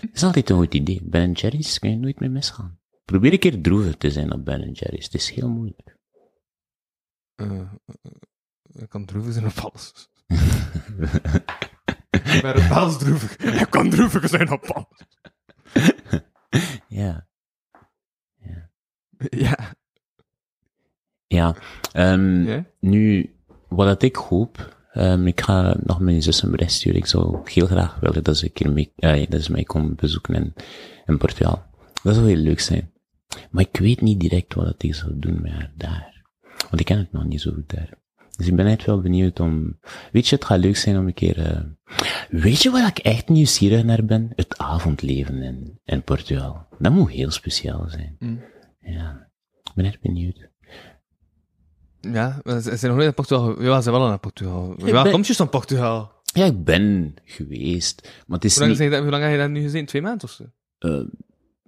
Het is altijd een goed idee. Ben Jerry's kun je nooit meer misgaan. Probeer een keer droevig te zijn op Ben Jerry's. Het is heel moeilijk. Eh, eh, ik kan droevig zijn op alles. ik ben droevig. Ik kan droevig zijn op alles. ja. Ja. Ja. Ehm, ja? Nu, wat ik hoop, ehm, ik ga nog mijn zus een bericht sturen. Ik zou heel graag willen dat ze een keer mee, eh, dat ze mij komen bezoeken in, in Portugal. Dat zou heel leuk zijn. Maar ik weet niet direct wat ik zou doen met haar daar. Want ik ken het nog niet zo goed daar. Dus ik ben echt wel benieuwd om, weet je, het gaat leuk zijn om een keer, eh, weet je waar ik echt nieuwsgierig naar ben? Het avondleven in, in Portugal. Dat moet heel speciaal zijn. Mm. Ja. Ik ben echt benieuwd. Ja, ze zijn nog niet naar Portugal. Ja, ze zijn wel naar Portugal. Ik Waar ben- komt je van Portugal? Ja, ik ben geweest, maar het is Hoe lang, niet... hoe lang heb je dat nu gezien? Twee maanden of zo? eh,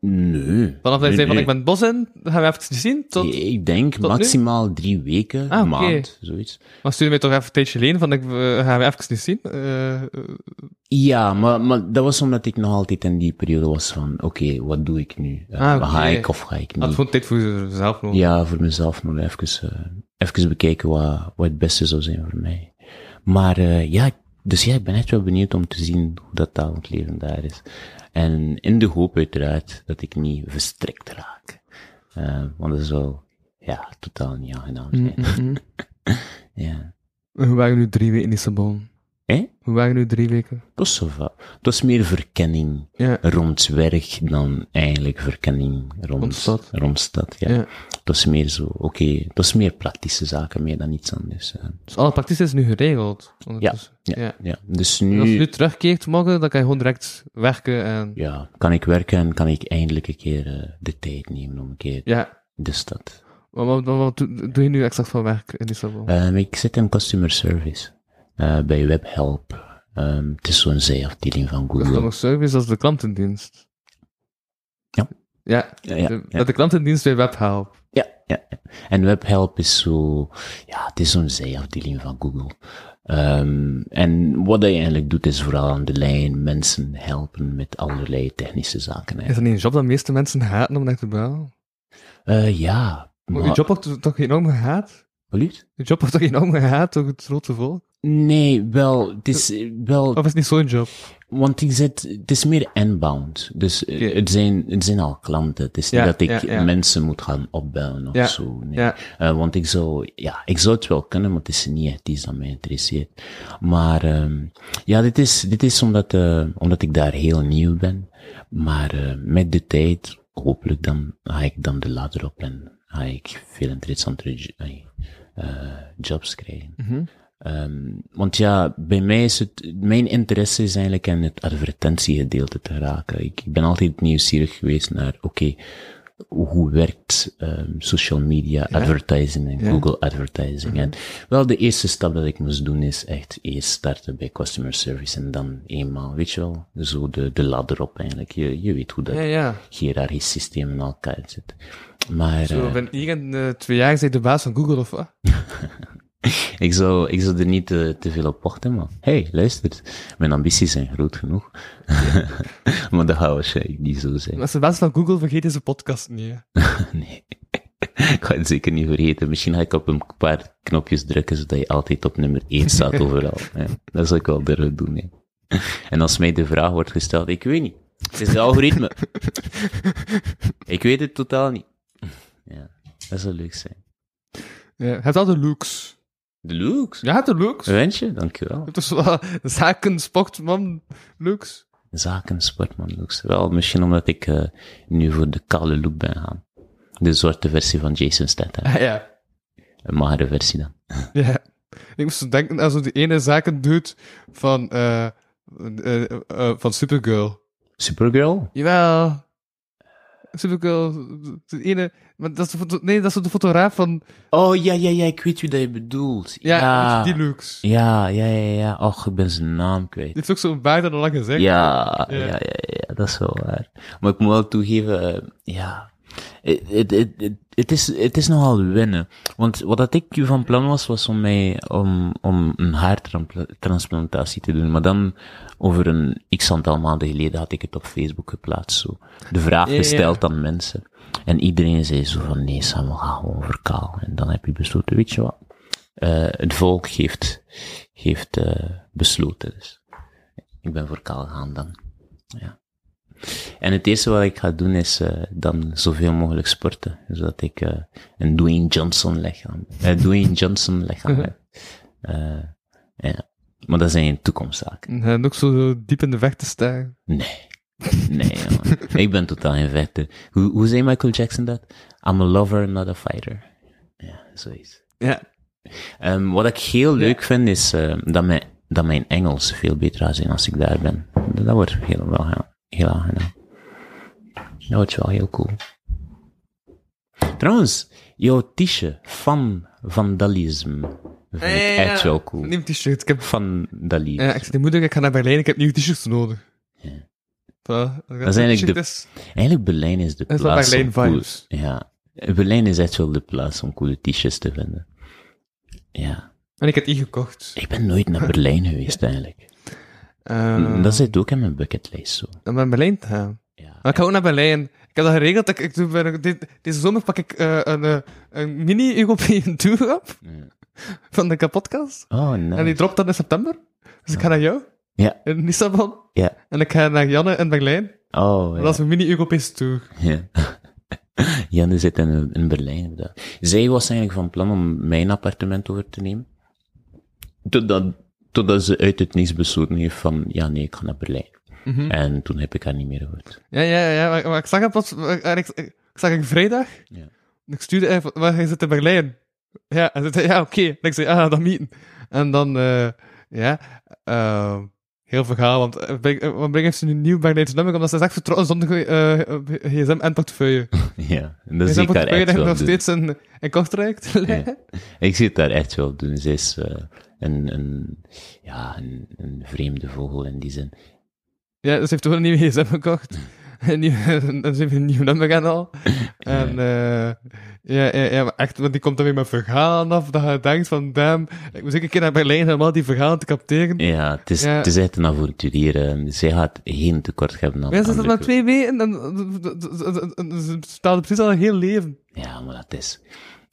nee. Vanaf dat je zei van ik ben het bos in, gaan we even zien. Tot... Nee, Ik denk tot nu? maximaal drie weken, Ah, een oké. maand, zoiets. Maar stuur mij toch even een tijdje leen van ik eh, gaan we even niet zien. Eh, eh, Ja, maar, maar dat was omdat ik nog altijd in die periode was van, oké, wat doe ik nu? Eh, Ah, Ga ik of ga ik had niet? gewoon tijd voor jezelf nodig. Ja, voor mezelf nog even, even bekijken wat, wat het beste zou zijn voor mij. Maar ja, dus ja, ik ben echt wel benieuwd om te zien hoe dat avondleven daar is. En in de hoop uiteraard dat ik niet verstrikt raak. Eh, want dat zou, ja, totaal niet aangenaam zijn. Mm, Ja. Hoe waren nu drie weken in Lissabon? Hoe waren nu drie weken? Het was zo va- Het was meer verkenning Ja. rond werk dan eigenlijk verkenning rond, Rond stad. rond stad, ja. Ja. Het was meer zo, oké, het was meer praktische zaken meer dan iets anders. eh. Dus alle praktisch is nu geregeld. Ja, ja. ja. Dus En als je nu, nu terugkeert morgen, dan kan je gewoon direct werken en... ja, kan ik werken en kan ik eindelijk een keer eh, de tijd nemen om een keer Ja. de stad. Wat, wat, wat, doe, je nu exact van werk in Lissabon? Ehm, ik zit in customer service eh, bij WebHelp. Ehm, het is zo'n zijafdeling van Google. Customer service als de klantendienst. Ja. Ja, Ja, ja, de, ja. dat de klantendienst bij WebHelp. Ja, ja. En WebHelp is zo, ja, het is zo'n zijafdeling van Google. Ehm, en wat hij eigenlijk doet, is vooral aan de lijn mensen helpen met allerlei technische zaken. Is dat niet een job dat de meeste mensen haten om naar te bellen? Eh, ja, Maar maar, je job wordt toch- toch enorm gehaat? Wat? Je job wordt toch enorm gehaat door het grote volk? Nee, wel, het is eh, wel, Of is het niet zo'n job? want ik zit, het is meer inbound. Dus eh, het, zijn, het zijn al klanten. Het is Ja, niet dat ik ja, ja. mensen moet gaan opbellen of zo. Nee. Eh, want ik zou, ja, ik zou het wel kunnen, maar het is niet echt iets dat mij interesseert. Maar, ehm ja, dit is, dit is omdat, omdat ik daar heel nieuw ben. Maar, met de tijd, hopelijk dan, ga ik dan de ladder op en ga ik veel interessantere jobs krijgen. Mhm. Ehm, want ja, bij mij is het, mijn interesse is eigenlijk in het advertentiegedeelte te raken. Ik, ik ben altijd nieuwsgierig geweest naar, oké, hoe werkt ehm, social media advertising en Ja. Google advertising. En wel, de eerste stap dat ik moest doen is echt eerst starten bij customer service en dan eenmaal, weet je wel, zo de, de ladder op eigenlijk. Je, je weet hoe dat Ja, hiërarchisch systeem in elkaar zit. Maar Zo, eh, ben eh, twee jaar de baas van Google of wat? ik, zou, ik zou er niet te, te veel op wachten, maar hey, luister, mijn ambities zijn groot genoeg. maar dat gaat waarschijnlijk niet zo zijn. Als de baas van Google vergeet deze podcast niet. Nee. ik ga het zeker niet vergeten. Misschien ga ik op een paar knopjes drukken, zodat je altijd op nummer 1 staat overal. Ja, dat zou ik wel durven doen. En als mij de vraag wordt gesteld, ik weet niet. Het is de algoritme. ik weet het totaal niet. Ja, dat zou leuk zijn. Ja, hebt al de looks. De looks? Ja, je hebt de looks. Je Wensje, dankjewel. hebt dus wel zaken, sportman, looks. Zaken, sportman looks. Wel, misschien omdat ik eh, nu voor de kale look ben gaan. De zwarte versie van Jason Statham. Ah, ja. Een magere versie dan. Ja. Ik moest denken aan zo die ene zaken doet van, eh, eh, van Supergirl. Supergirl? Jawel. Supergirl, de ene, maar dat is de foto, nee, dat is de fotograaf van, Oh, ja, ja, ja, ik weet wie dat je bedoelt. ja, Ja, die looks. ja, ja, ja, ja. Och, ik ben zijn naam kwijt. Die heeft ook zo'n baard en een lange zeg. Ja, ja, Ja. ja, dat is wel waar. Maar ik moet wel toegeven, eh, ja, het, het, het, het- het is, het is nogal winnen. Want wat dat ik van plan was, was om mij, om, om een haartransplantatie te doen. Maar dan, over een x aantal maanden geleden had ik het op Facebook geplaatst, zo. De vraag Ja, ja. gesteld aan mensen. En iedereen zei zo van, nee Samuel, ga gewoon voor kaal. En dan heb je besloten, weet je wat, eh, het volk heeft, heeft eh, besloten. Dus ik ben voor kaal gegaan dan. Ja. En het eerste wat ik ga doen is eh, dan zoveel mogelijk sporten. Zodat ik een Dwayne Johnson lichaam, Dwayne Johnson lichaam heb. Ja. Maar dat zijn toekomstzaken. En ook zo diep in de vechten staan. Nee. Nee, jongen. ik ben totaal geen vechter. Hoe, hoe zei Michael Jackson dat? I'm a lover, not a fighter. Ja, zoiets. Ja. Ehm, wat ik heel leuk vind, is eh, dat, mijn, dat mijn Engels veel beter gaat zijn als ik daar ben. Dat, wordt heel, wel, heel, heel aangenaam. Dat wordt wel heel cool. Trouwens, jouw t-shirt van vandalisme vind ik echt wel cool. Neem t-shirt. Ik heb, Vandalisme. ja, ik zei, moeder, ik ga naar Berlijn, ik heb nieuwe t-shirts nodig. Ja. Dat is eigenlijk de- Is, Eigenlijk Berlijn is de is plaats Berlijn om cool-. Ja. Berlijn is echt wel de plaats om coole t-shirts te vinden. Ja. En ik heb die gekocht. Ik ben nooit naar Berlijn geweest, eigenlijk. Uh, Dat zit ook in mijn bucketlist, zo. Om naar Berlijn te gaan. Ja. Maar ik ga ook naar Berlijn. Ik heb dat geregeld. Ik, ik doe dit, deze zomer pak ik eh, een, eh, een mini-European tour op. Ja. Van de kapotkast. Oh, nice. En die dropt dan in september. Dus ik ga naar jou. Ja. In Lissabon. Ja. En ik ga naar Janne in Berlijn. Oh, Dat ja. is een mini-Europese tour. ja. Janne zit in, in Berlijn, inderdaad. Zij was eigenlijk van plan om mijn appartement over te nemen. Totdat, totdat ze uit het niets besloten heeft van, ja, nee, ik ga naar Berlijn. Mhm. En toen heb ik haar niet meer gehoord. Ja, ja, ja. Maar, maar ik zag het pas... Ik, zag een vrijdag. Ja. Ik stuurde even... Maar hij zit in Berlijn. Ja. Ja, oké. En ik zei, ah, dan meeten. En dan... eh ja... eh, heel verhaal, want uh, Brink heeft ze nu een nieuw Berlijnse nummer, omdat ze is echt vertrouwen zonder eh, gsm en portefeuille. Ja, en dat zie ik portefeuille echt wel nog steeds in, in Kortrijk. Ik zie het daar echt wel doen. Ze is eh, een, een, ja, een, een vreemde vogel in die zin. Ja, ze heeft toch een nieuwe gsm gekocht. Een nieuw, en ze heeft een nieuw nummer en al. En eh ja, ja, ja, maar echt, want die komt dan weer met verhalen af, dat je denkt van, damn, ik moet zeker een keer naar Berlijn om al die verhalen te capteren. Ja, het is, Ja. Het is echt een avonturier. eh. Zij gaat geen tekort hebben aan ja, ze andere maar twee weken en ze speelde precies al een heel leven. Ja, maar dat is.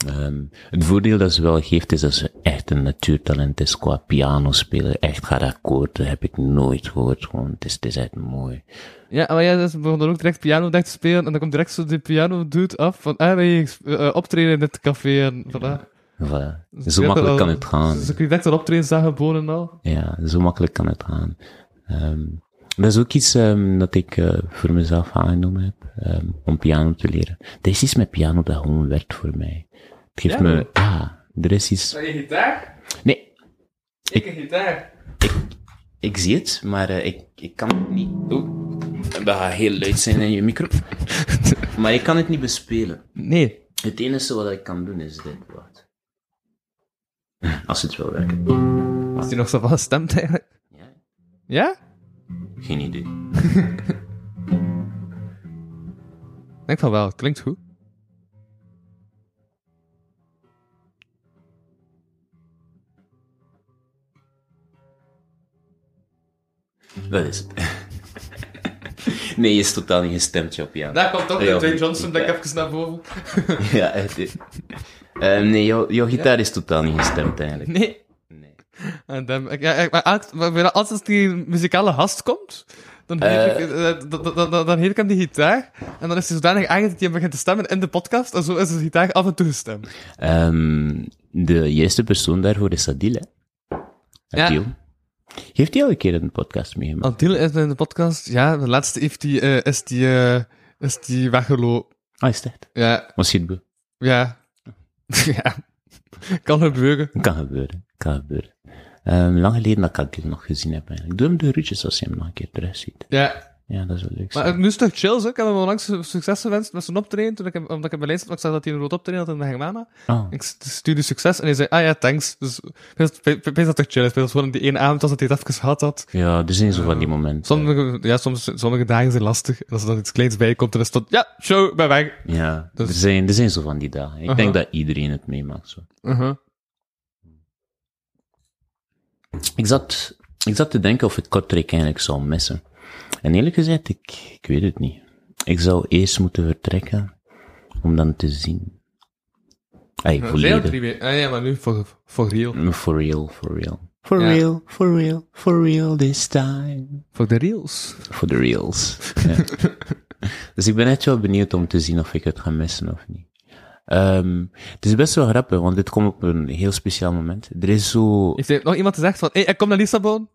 Ehm het voordeel dat ze wel geeft is dat ze echt een natuurtalent is qua piano spelen. Echt gaat akkoord, dat heb ik nooit gehoord. Gewoon, het is, het is echt mooi. Ja, maar ja, ze begon dan ook direct piano te spelen en dan komt direct zo de piano dude af van, ah, je eh, optreden in dit café en voilà. Voilà. Ze Zo makkelijk al- kan het gaan. Ze kun je direct al optreden zagen, bonen en al. Ja, zo makkelijk kan het gaan. Ehm dat is ook iets ehm, dat ik eh, voor mezelf aangenomen heb, om piano te leren. Er is iets met piano dat gewoon werkt voor mij. Het geeft Ja? me, ja, er is iets, je gitaar? nee, Ik een gitaar. ik zie het, maar eh, ik, ik kan het niet. Oeh. Dat gaat heel luid zijn in je micro. maar ik kan het niet bespelen. Nee. Het enige wat ik kan doen is dit. Wacht. Als het wil werken. Is die nog zo wel stemt eigenlijk? Ja, Ja? geen idee. Ik denk van wel, het klinkt goed. Dat is het. nee, je is totaal niet gestemd, Job. Ja, Daar komt toch Ja, Dwayne Johnson, denk ik even naar boven. ja echt. eh. Ehm, nee, jouw, jouw gitaar is totaal niet gestemd eigenlijk. Nee. Nee. En dan, ja, maar als als die muzikale gast komt, dan heet, ik, eh, dan, dan, dan, dan heet ik hem die gitaar. En dan is hij zodanig eigenlijk dat hij begint te stemmen in de podcast. En zo is de gitaar af en toe gestemd. Ehm, de juiste persoon daarvoor is Adil, hè? Ja. Heeft hij al een keer een podcast meegemaakt? Antil is in de podcast. Ja, de laatste heeft die, eh, is die, eh, is die weggelopen. Ah, is dat? Ja, Was hij het be- ja. ja. Kan gebeuren. Kan gebeuren, kan gebeuren. Ehm, lang geleden dat ik Adil nog gezien heb eigenlijk. Doe hem de roetjes als je hem nog een keer terug ziet. Ja. Ja, dat is wel leuk. Maar het nu is het toch chill, zo. Ik heb hem onlangs succes gewenst met zijn optreden. Toen ik omdat ik hem bij zat, ik zag dat hij een rood optreden had in de Hengmana. Oh. Ik stuurde succes en hij zei, ah ja, thanks. Dus, wees dat toch chill. Wees gewoon die ene avond als dat hij het even gehad had. Ja, er zijn zo van die momenten. Sommige, ja, soms, sommige dagen zijn lastig. En als er dan iets kleins bij komt, dan is het tot, ja, show, ben weg. Ja, Dus- er, zijn, er zijn zo van die dagen. Ik denk dat iedereen het meemaakt. Zo. Uh-huh. Ik, zat, ik zat te denken of ik Kortrijk eigenlijk zou missen. En eerlijk gezegd, ik, ik weet het niet. Ik zou eerst moeten vertrekken om dan te zien. Ay, volledig. Ah ja, maar nu voor, voor real. For real, for real. For Ja. real, for real, for real this time. Voor de reels. For the reals. Ja. dus ik ben echt wel benieuwd om te zien of ik het ga missen of niet. Ehm, het is best wel grappig, want dit komt op een heel speciaal moment. Er is zo... Heeft er nog iemand gezegd van, hé, hey, ik kom naar Lissabon?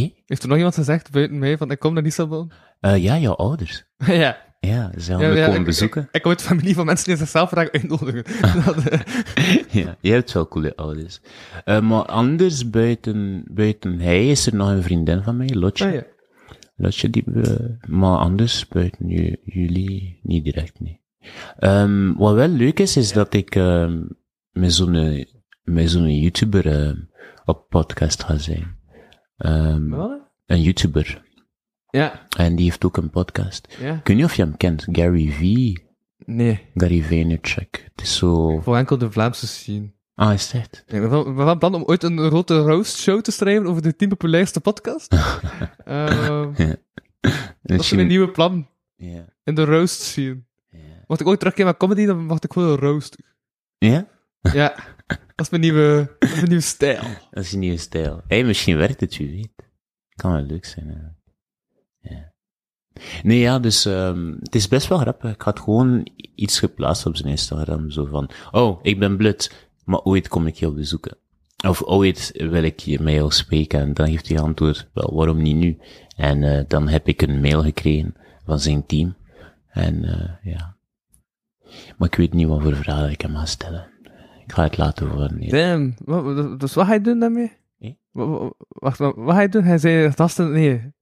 Eh? Heeft er nog iemand gezegd buiten mij van, ik kom naar Lissabon? Eh, ja, jouw ouders. ja. Ja, ze gaan Ja, me ja, komen ik- bezoeken. Ik, ik kom uit familie van mensen die zichzelf graag uitnodigen. Eh, ja, je hebt wel coole ouders. Maar anders, buiten, buiten hij, is er nog een vriendin van mij, Lotje. ah, ja. Lotje, die, maar anders, buiten ju- jullie, niet direct, nee. Ehm, wat wel leuk is, is dat ik ehm, met zo'n zo'n YouTuber op podcast ga zijn. Ehm, wat, een YouTuber. Ja. En die heeft ook een podcast. Ja. Ik weet niet of je hem kent, Gary V. Nee. Gary Vaynerchuk. Het is zo... Voor enkel de Vlaamse scene. Ah, is dat? Ik ben van, plan om ooit een rode roast show te schrijven over de tien populairste podcast. Ehm, dat is mijn nieuwe plan Ja. in de roast scene. Ja. Mocht ik ooit terugkeren met comedy, dan wacht ik gewoon roast. Ja? Ja. Dat is mijn nieuwe, dat is mijn nieuwe stijl. Dat is je nieuwe stijl. Hé, misschien werkt het, wie weet. Kan wel leuk zijn. Ja. Nee, ja, dus, um, het is best wel grappig. Ik had gewoon iets geplaatst op zijn Instagram, zo van, oh, ik ben blut, maar ooit kom ik jou bezoeken. Of ooit wil ik je jou spreken. En dan heeft hij geantwoord, wel, waarom niet nu? En uh, dan heb ik een mail gekregen van zijn team. En, uh, ja. Maar ik weet niet wat voor vragen ik hem ga stellen. Ik ga het laten horen. Damn. Dus wat ga je doen daarmee? Eh? Wacht, wat, wat ga je doen? Hij zei gasten, nee.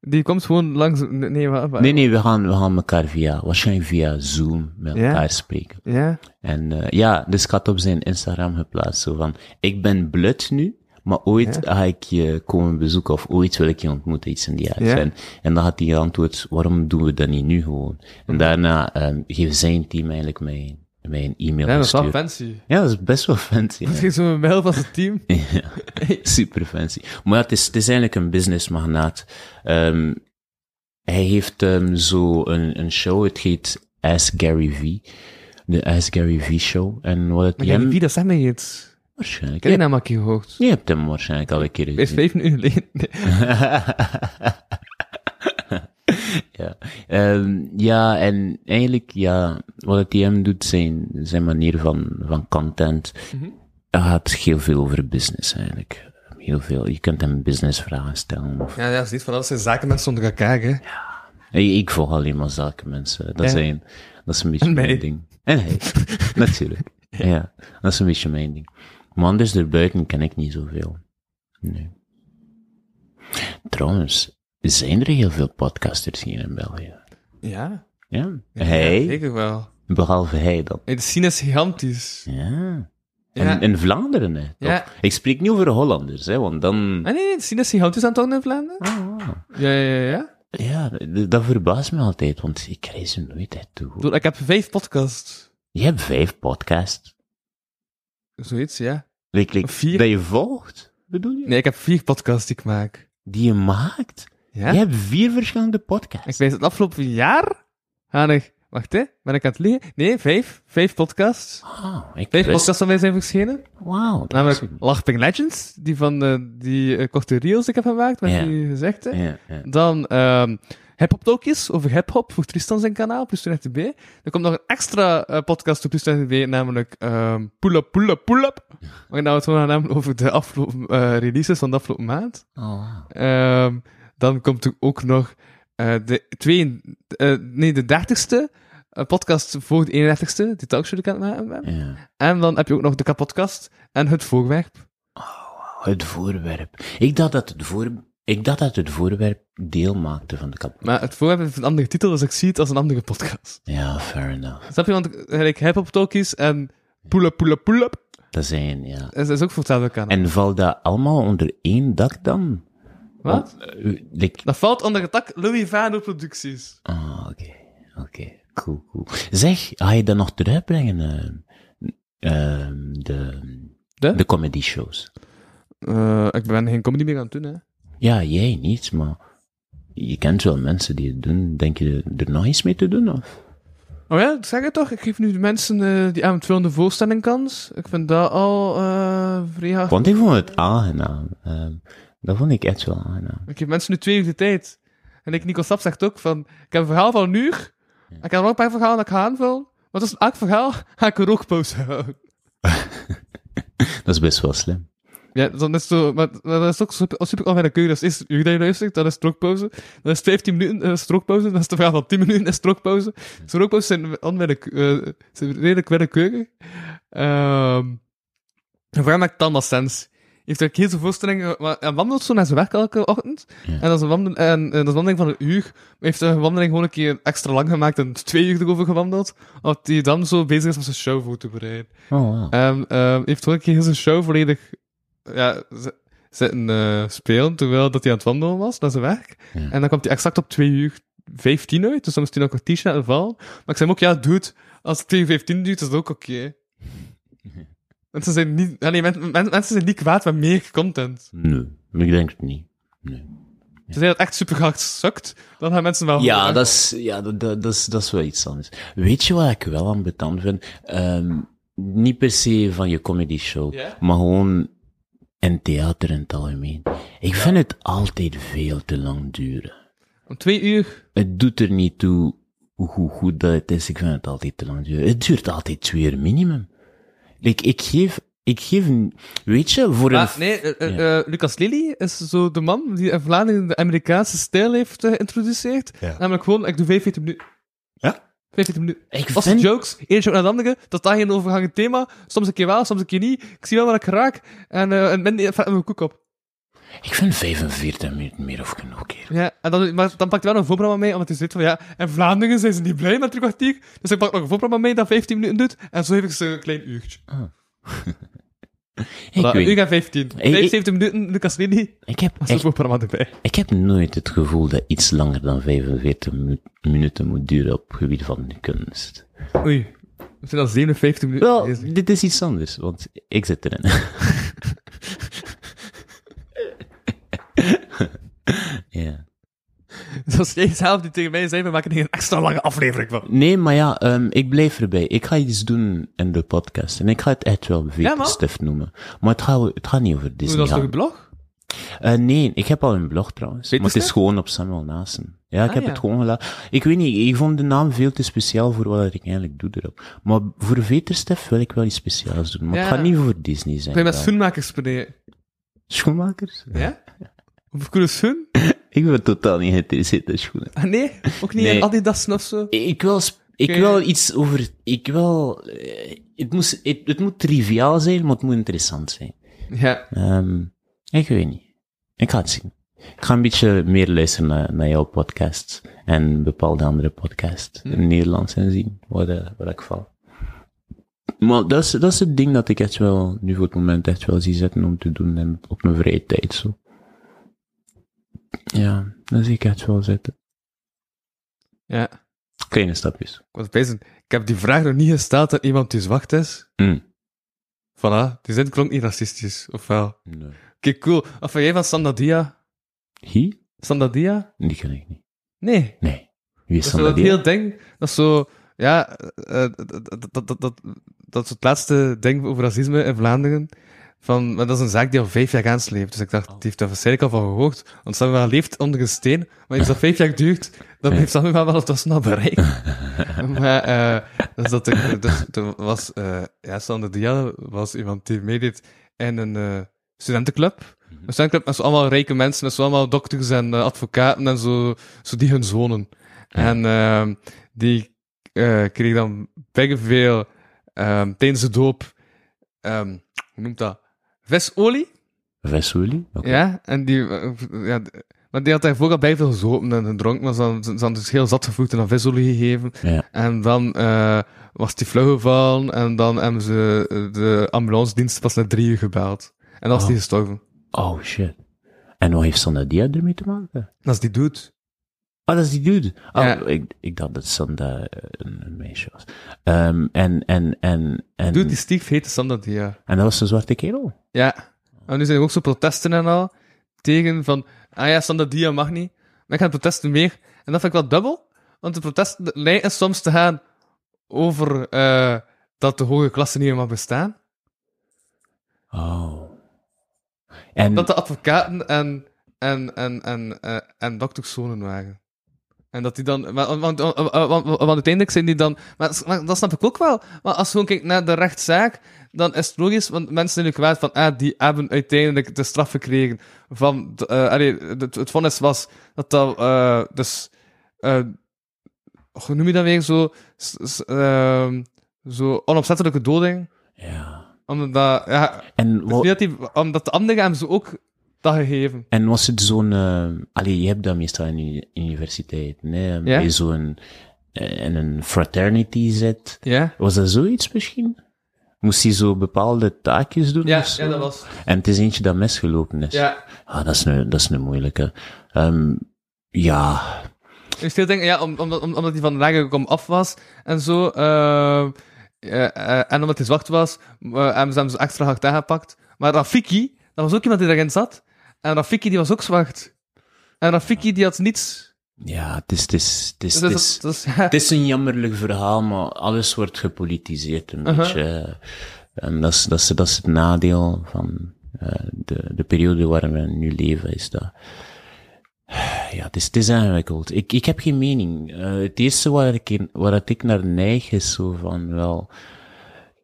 Die komt gewoon langs, nee, wat, wat? Nee, nee, we gaan, we gaan elkaar via, waarschijnlijk via Zoom met elkaar spreken. Ja? En uh, ja, dus ik had op zijn Instagram geplaatst, zo van, ik ben blut nu, maar ooit ga ik je komen bezoeken, of ooit wil ik je ontmoeten, iets in die aard. En, en dan had hij geantwoord, waarom doen we dat niet nu gewoon? En daarna um, geeft zijn team eigenlijk mij, mij een e-mail Ja, dat is wel fancy. Ja, dat is best wel fancy. Dat is zo'n mail van zijn team. Ja, super fancy. Maar ja, het is, het is eigenlijk een businessmagnaat. Um, hij heeft um, zo een, een show, het heet Ask Gary V. De Ask Gary V show. En wat het Maar hem... Gary V, dat zegt mij iets. Waarschijnlijk. Heb Je, naam al een gehoord. je hebt hem waarschijnlijk al een keer Hij is gezien. vijf minuten geleden. Ja. Um, ja, en eigenlijk, ja, wat het hem doet, zijn, zijn manier van, van content, dat gaat heel veel over business eigenlijk. Heel veel. Je kunt hem businessvragen stellen. Of, Ja, ja, ziet van alles zijn zaken met zonder elkaar, hè. Hey, ik volg alleen maar zakenmensen. Dat, Ja. zijn, dat is een beetje mijn ding. En hij, natuurlijk. Ja. dat is een beetje mijn ding. Maar anders erbuiten ken ik niet zoveel. Nee. Trouwens, zijn er heel veel podcasters hier in België. Ja. Ja. Ja, hij, Zeker wel. behalve hij dan. De scene is gigantisch. Ja. Ja. En in Vlaanderen, hè. Ja. Toch? Ik spreek niet over Hollanders, hè, want dan... Ah, nee, nee, de scene is gigantisch aan het in Vlaanderen. Ah, Ja, ja, ja. ja. dat verbaast me altijd, want ik reis er nooit uit toe. Ik heb vijf podcasts. Je hebt vijf podcasts. Zoiets, ja. Like, like, Vier. Dat je volgt, bedoel je? Nee, ik heb vier podcasts die ik maak. Die je maakt? Ja? Je hebt vier verschillende podcasts. Ik weet het afgelopen jaar ga ik... Wacht, hè. Ben ik aan het liegen? Nee, vijf. Vijf podcasts. Wauw, ik Vijf podcasts van mij zijn verschenen. Wauw, Namelijk Lachping Legends, die van eh, die eh, korte reels die ik heb gemaakt, met die ja. Dan ehm hip-hop talkjes over hip-hop voor Tristan zijn kanaal, plus 20 B. Er komt nog een extra eh, podcast op plus 20 B, namelijk ehm Pull Up, Pull Up, Pull Up. Waar we het gewoon gaan hebben over de afgelopen releases van de afgelopen maand. Oh. Ehm, dan komt er ook nog eh, de, twee, eh, nee, de dertigste eh, podcast voor de 31ste, die talkshow die ik aan het maken ben. Ja. En dan heb je ook nog de kapodcast en het voorwerp. Het voorwerp. Ik dacht dat het, voor... ik dacht dat het voorwerp deel maakte van de kap. Maar het voorwerp heeft een andere titel, dus ik zie het als een andere podcast. Ja, fair enough. Snap je? Want gelijk hip-hop talkies en pull up, pull up, pull up, Dat zijn, ja. is, is ook voor hetzelfde kanaal. En valt dat allemaal onder één dak dan? Wat? Eh, like- Dat valt onder het tak Louis Vano Producties. Ah, oké. Oké, cool, cool. Zeg, ga je dat nog terugbrengen? eh, ehm, de, De? de comedy shows. Eh, ik ben geen comedy meer aan het doen, hè. Ja, jij niet, maar je kent wel mensen die het doen. Denk je er nog iets mee te doen? Of? Oh ja, zeg je toch? Ik geef nu de mensen die eventueel een voorstelling kans. Ik vind dat al vrij hard. Want ik vond het aangenaam. Ehm, dat vond ik echt wel aangenaam. Ik geef mensen nu twee uur de tijd. En ik, Nico Stap zegt ook van, ik heb een verhaal van een uur. Ik heb nog een paar verhalen dat ik ga aanvullen. Maar tussen elk verhaal ga ik een rookpauze houden. Dat is best wel slim. Ja, dan is, zo, maar, dat is ook super, super keuze. Dat is eerst uur dat je luistert, dat is strookpauze. Dan is het 15 minuten uh, strookpauze. Dan is de vraag van 10 minuten is strookpauze. Strookpauze zijn, onwillek, uh, zijn redelijk willekeurig. Um, en voor hem maakt het allemaal sens. Hij heeft ook heel veel voorstellingen, maar hij wandelt zo naar zijn werk elke ochtend. Ja. En dat is een wandeling, en, en dat is een wandeling van een uur. Maar heeft een wandeling gewoon een keer extra lang gemaakt en twee uur erover gewandeld. Omdat hij dan zo bezig is om zijn show voor te bereiden. Oh, wow. En um, heeft gewoon een keer heel zijn show volledig ja, zitten uh, spelen, terwijl dat hij aan het wandelen was naar zijn werk. Ja. En dan kwam hij exact op 2 uur 15 uit, dus dan moest hij nog een kwartiertje naar de val. Maar ik zei hem ook, ja, dude, als het 2 uur 15 duurt, is dat ook oké. Mensen zijn niet, nee, men, men, mensen zijn niet kwaad met meer content. Nee, ik denk het niet. Nee. Ze zijn dat echt super hard sukt, dan gaan mensen wel... Ja, dat is, ja dat, dat, dat, is, dat is wel iets anders. Weet je wat ik wel aan betant vind? Um, niet per se van je comedy show, maar gewoon in theater in het algemeen. Ik vind het altijd veel te lang duren. Om twee uur... Het doet er niet toe hoe goed dat het is, ik vind het altijd te lang duren. Het duurt altijd twee uur minimum. Like, ik geef, ik geef een, weet je, voor een... Ah, nee, uh, uh, uh, Lucas Lely is zo de man die in Vlaanderen de Amerikaanse stijl heeft uh, geïntroduceerd. Ja. Namelijk gewoon, ik doe 45 minuten. Ja? 45 minuten. Ik vind- jokes, één joke naar de andere, totaal geen overhangend thema. Soms een keer wel, soms een keer niet. Ik zie wel wat ik raak. En, uh, en ben vet mijn koek op. Ik vind 45 minuten meer of genoeg, keer. Ja, en dan, maar dan pakt hij wel een voorprogramma mee, omdat hij zegt van ja, in Vlaanderen zijn ze niet blij met drie kwartier. Dus ik pak nog een voorprogramma mee dat 15 minuten doet. En zo heb ik ze een klein uurtje. Ik, Voilà, weet, uur en 15. ik- 75 minuten, Lucas Lely. ik, heb is voorprogramma erbij. ik heb nooit het gevoel dat iets langer dan 45 minu- minuten moet duren op het gebied van kunst. Oei. We zijn al 57 minuten Wel, dit is iets anders, want ik zit erin. ja. Zoals jij zelf die tegen mij zei, we maken hier een extra lange aflevering van. Nee, maar ja, um, ik blijf erbij. Ik ga iets doen in de podcast. En ik ga het echt wel Ja. Stift noemen. Maar het gaat, het gaat niet over Hoe Disney. dat is toch gaan. een blog? Uh, nee, ik heb al een blog trouwens. Maar het is gewoon op Samuel Nasen. Ja, ik Ah, heb ja. het gewoon gelaten. Ik weet niet, ik vond de naam veel te speciaal voor wat ik eigenlijk doe erop. Maar voor Veterstef wil ik wel iets speciaals doen. Maar Ja. het gaat niet voor Disney zijn. Ga je met schoenmakers spreken? Schoenmakers? Ja? Over coole schoen? Ik ben totaal niet geïnteresseerd in schoenen. Ah, nee? Ook niet Nee. in Adidas of zo? Ik wil, ik wil iets over, ik wil, eh, het, moest, het, het moet triviaal zijn, maar het moet interessant zijn. Ja. Ehm ik weet niet. Ik ga het zien. Ik ga een beetje meer luisteren naar, naar jouw podcast en bepaalde andere podcasts in het Nederlands en zien eh, waar ik val. Maar dat is, dat is het ding dat ik echt wel, nu voor het moment echt wel zie zitten om te doen en op mijn vrije tijd zo. Ja, dat zie ik echt wel zitten. Ja. Kleine stapjes. Ik was bezig. Ik heb die vraag nog niet gesteld aan iemand die zwart is. Mm. Voilà, die zin klonk niet racistisch, of wel? Oké, Nee. cool. Of van jij van Sandadia? Hi? Sandadia? Die ken ik niet. Nee. Nee. Wie is Dat dat heel ding, dat is zo, ja, eh, eh, dat, dat, dat, dat, dat, dat is het laatste ding over racisme in Vlaanderen. Van, maar dat is een zaak die al vijf jaar aansleept. Dus ik dacht, die heeft daar waarschijnlijk al van gehoord. Want Samuel leeft onder een steen, maar als dat vijf jaar duurt, dan heeft Samuel wel het snel bereikt. maar, eh, dus dat ik, dus, er was, eh ja, Sander was iemand die meedeed in een eh, studentenclub. Een studentenclub met zo allemaal rijke mensen, met zo allemaal dokters en advocaten en zo, zo die hun zonen. En ehm, die eh kreeg dan best veel ehm tijdens de doop, ehm, hoe noemt dat? Visolie? Vesouli? Oké. Ja, en die, eh, ja, maar die had daarvoor al bij veel gezopen en gedronken, maar ze hadden, ze hadden dus heel zat gevoegd en dan visolie gegeven. Ja. En dan eh, was die flauw gevallen en dan hebben ze eh, de ambulance dienst pas na drie uur gebeld. En dan Oh. die gestorven. Oh shit. En wat heeft Sandadia ermee te maken? Dat is die dude. Oh, dat is die dude. Oh, Ja. ik, ik dacht dat Sanda eh, een, een meisje was. Ehm, en, en, en, en, Dude, die Steve heette Sander Dia. en dat was een zwarte kerel. Ja. En nu zijn er ook zo protesten en al tegen van, ah ja, Sander Dia mag niet. Maar ik ga protesten meer. En dat vind ik wel dubbel, want de protesten lijken soms te gaan over eh, dat de hoge klasse niet meer mag bestaan. Oh. En, Dat de advocaten en, en, en, en, eh, en dokterszonen waren. En dat die dan, want, want, want, want, uiteindelijk zijn die dan, maar, maar dat snap ik ook wel. Maar als je gewoon kijkt naar de rechtszaak, dan is het logisch, want mensen zijn nu van, ah, die hebben uiteindelijk de straf gekregen van, de, eh, allee, het, het vonnis was dat dat, eh, dus, eh, hoe noem je dat weer, zo, ehm, zo onopzettelijke doding, ja. omdat, ja, En, dus wa- niet dat die, omdat de anderen hebben ze ook dat gegeven. en was het zo'n, eh allee, je hebt dat meestal in de universiteit, nee? Bij zo'n, eh, in een fraternity zit. Ja? Was dat zoiets misschien? Moest hij zo bepaalde taakjes doen? Ja, ja, dat was. En het is eentje dat misgelopen is. Ja. Ah, dat is een, dat is een moeilijke. Ehm, ja, Dus veel denken, ja, om, omdat, om- omdat hij van de lage kom af was en zo. eh, eh, eh, en omdat hij zwart was, eh, hebben ze hem zo extra hard aangepakt. Maar Rafiki, dat was ook iemand die daarin zat. En Rafiki, die was ook zwart. En Rafiki, die had niets. ja, het is, het is, het is, Dus het is, het is een jammerlijk verhaal, maar alles wordt gepolitiseerd een Uh-huh. beetje. En dat is, dat is, dat is het nadeel van eh, de, de periode waarin we nu leven, is dat... Ja, het is, het is ingewikkeld. Ik, ik heb geen mening. Eh, het eerste waar ik, in- waar ik naar neig is zo van, wel...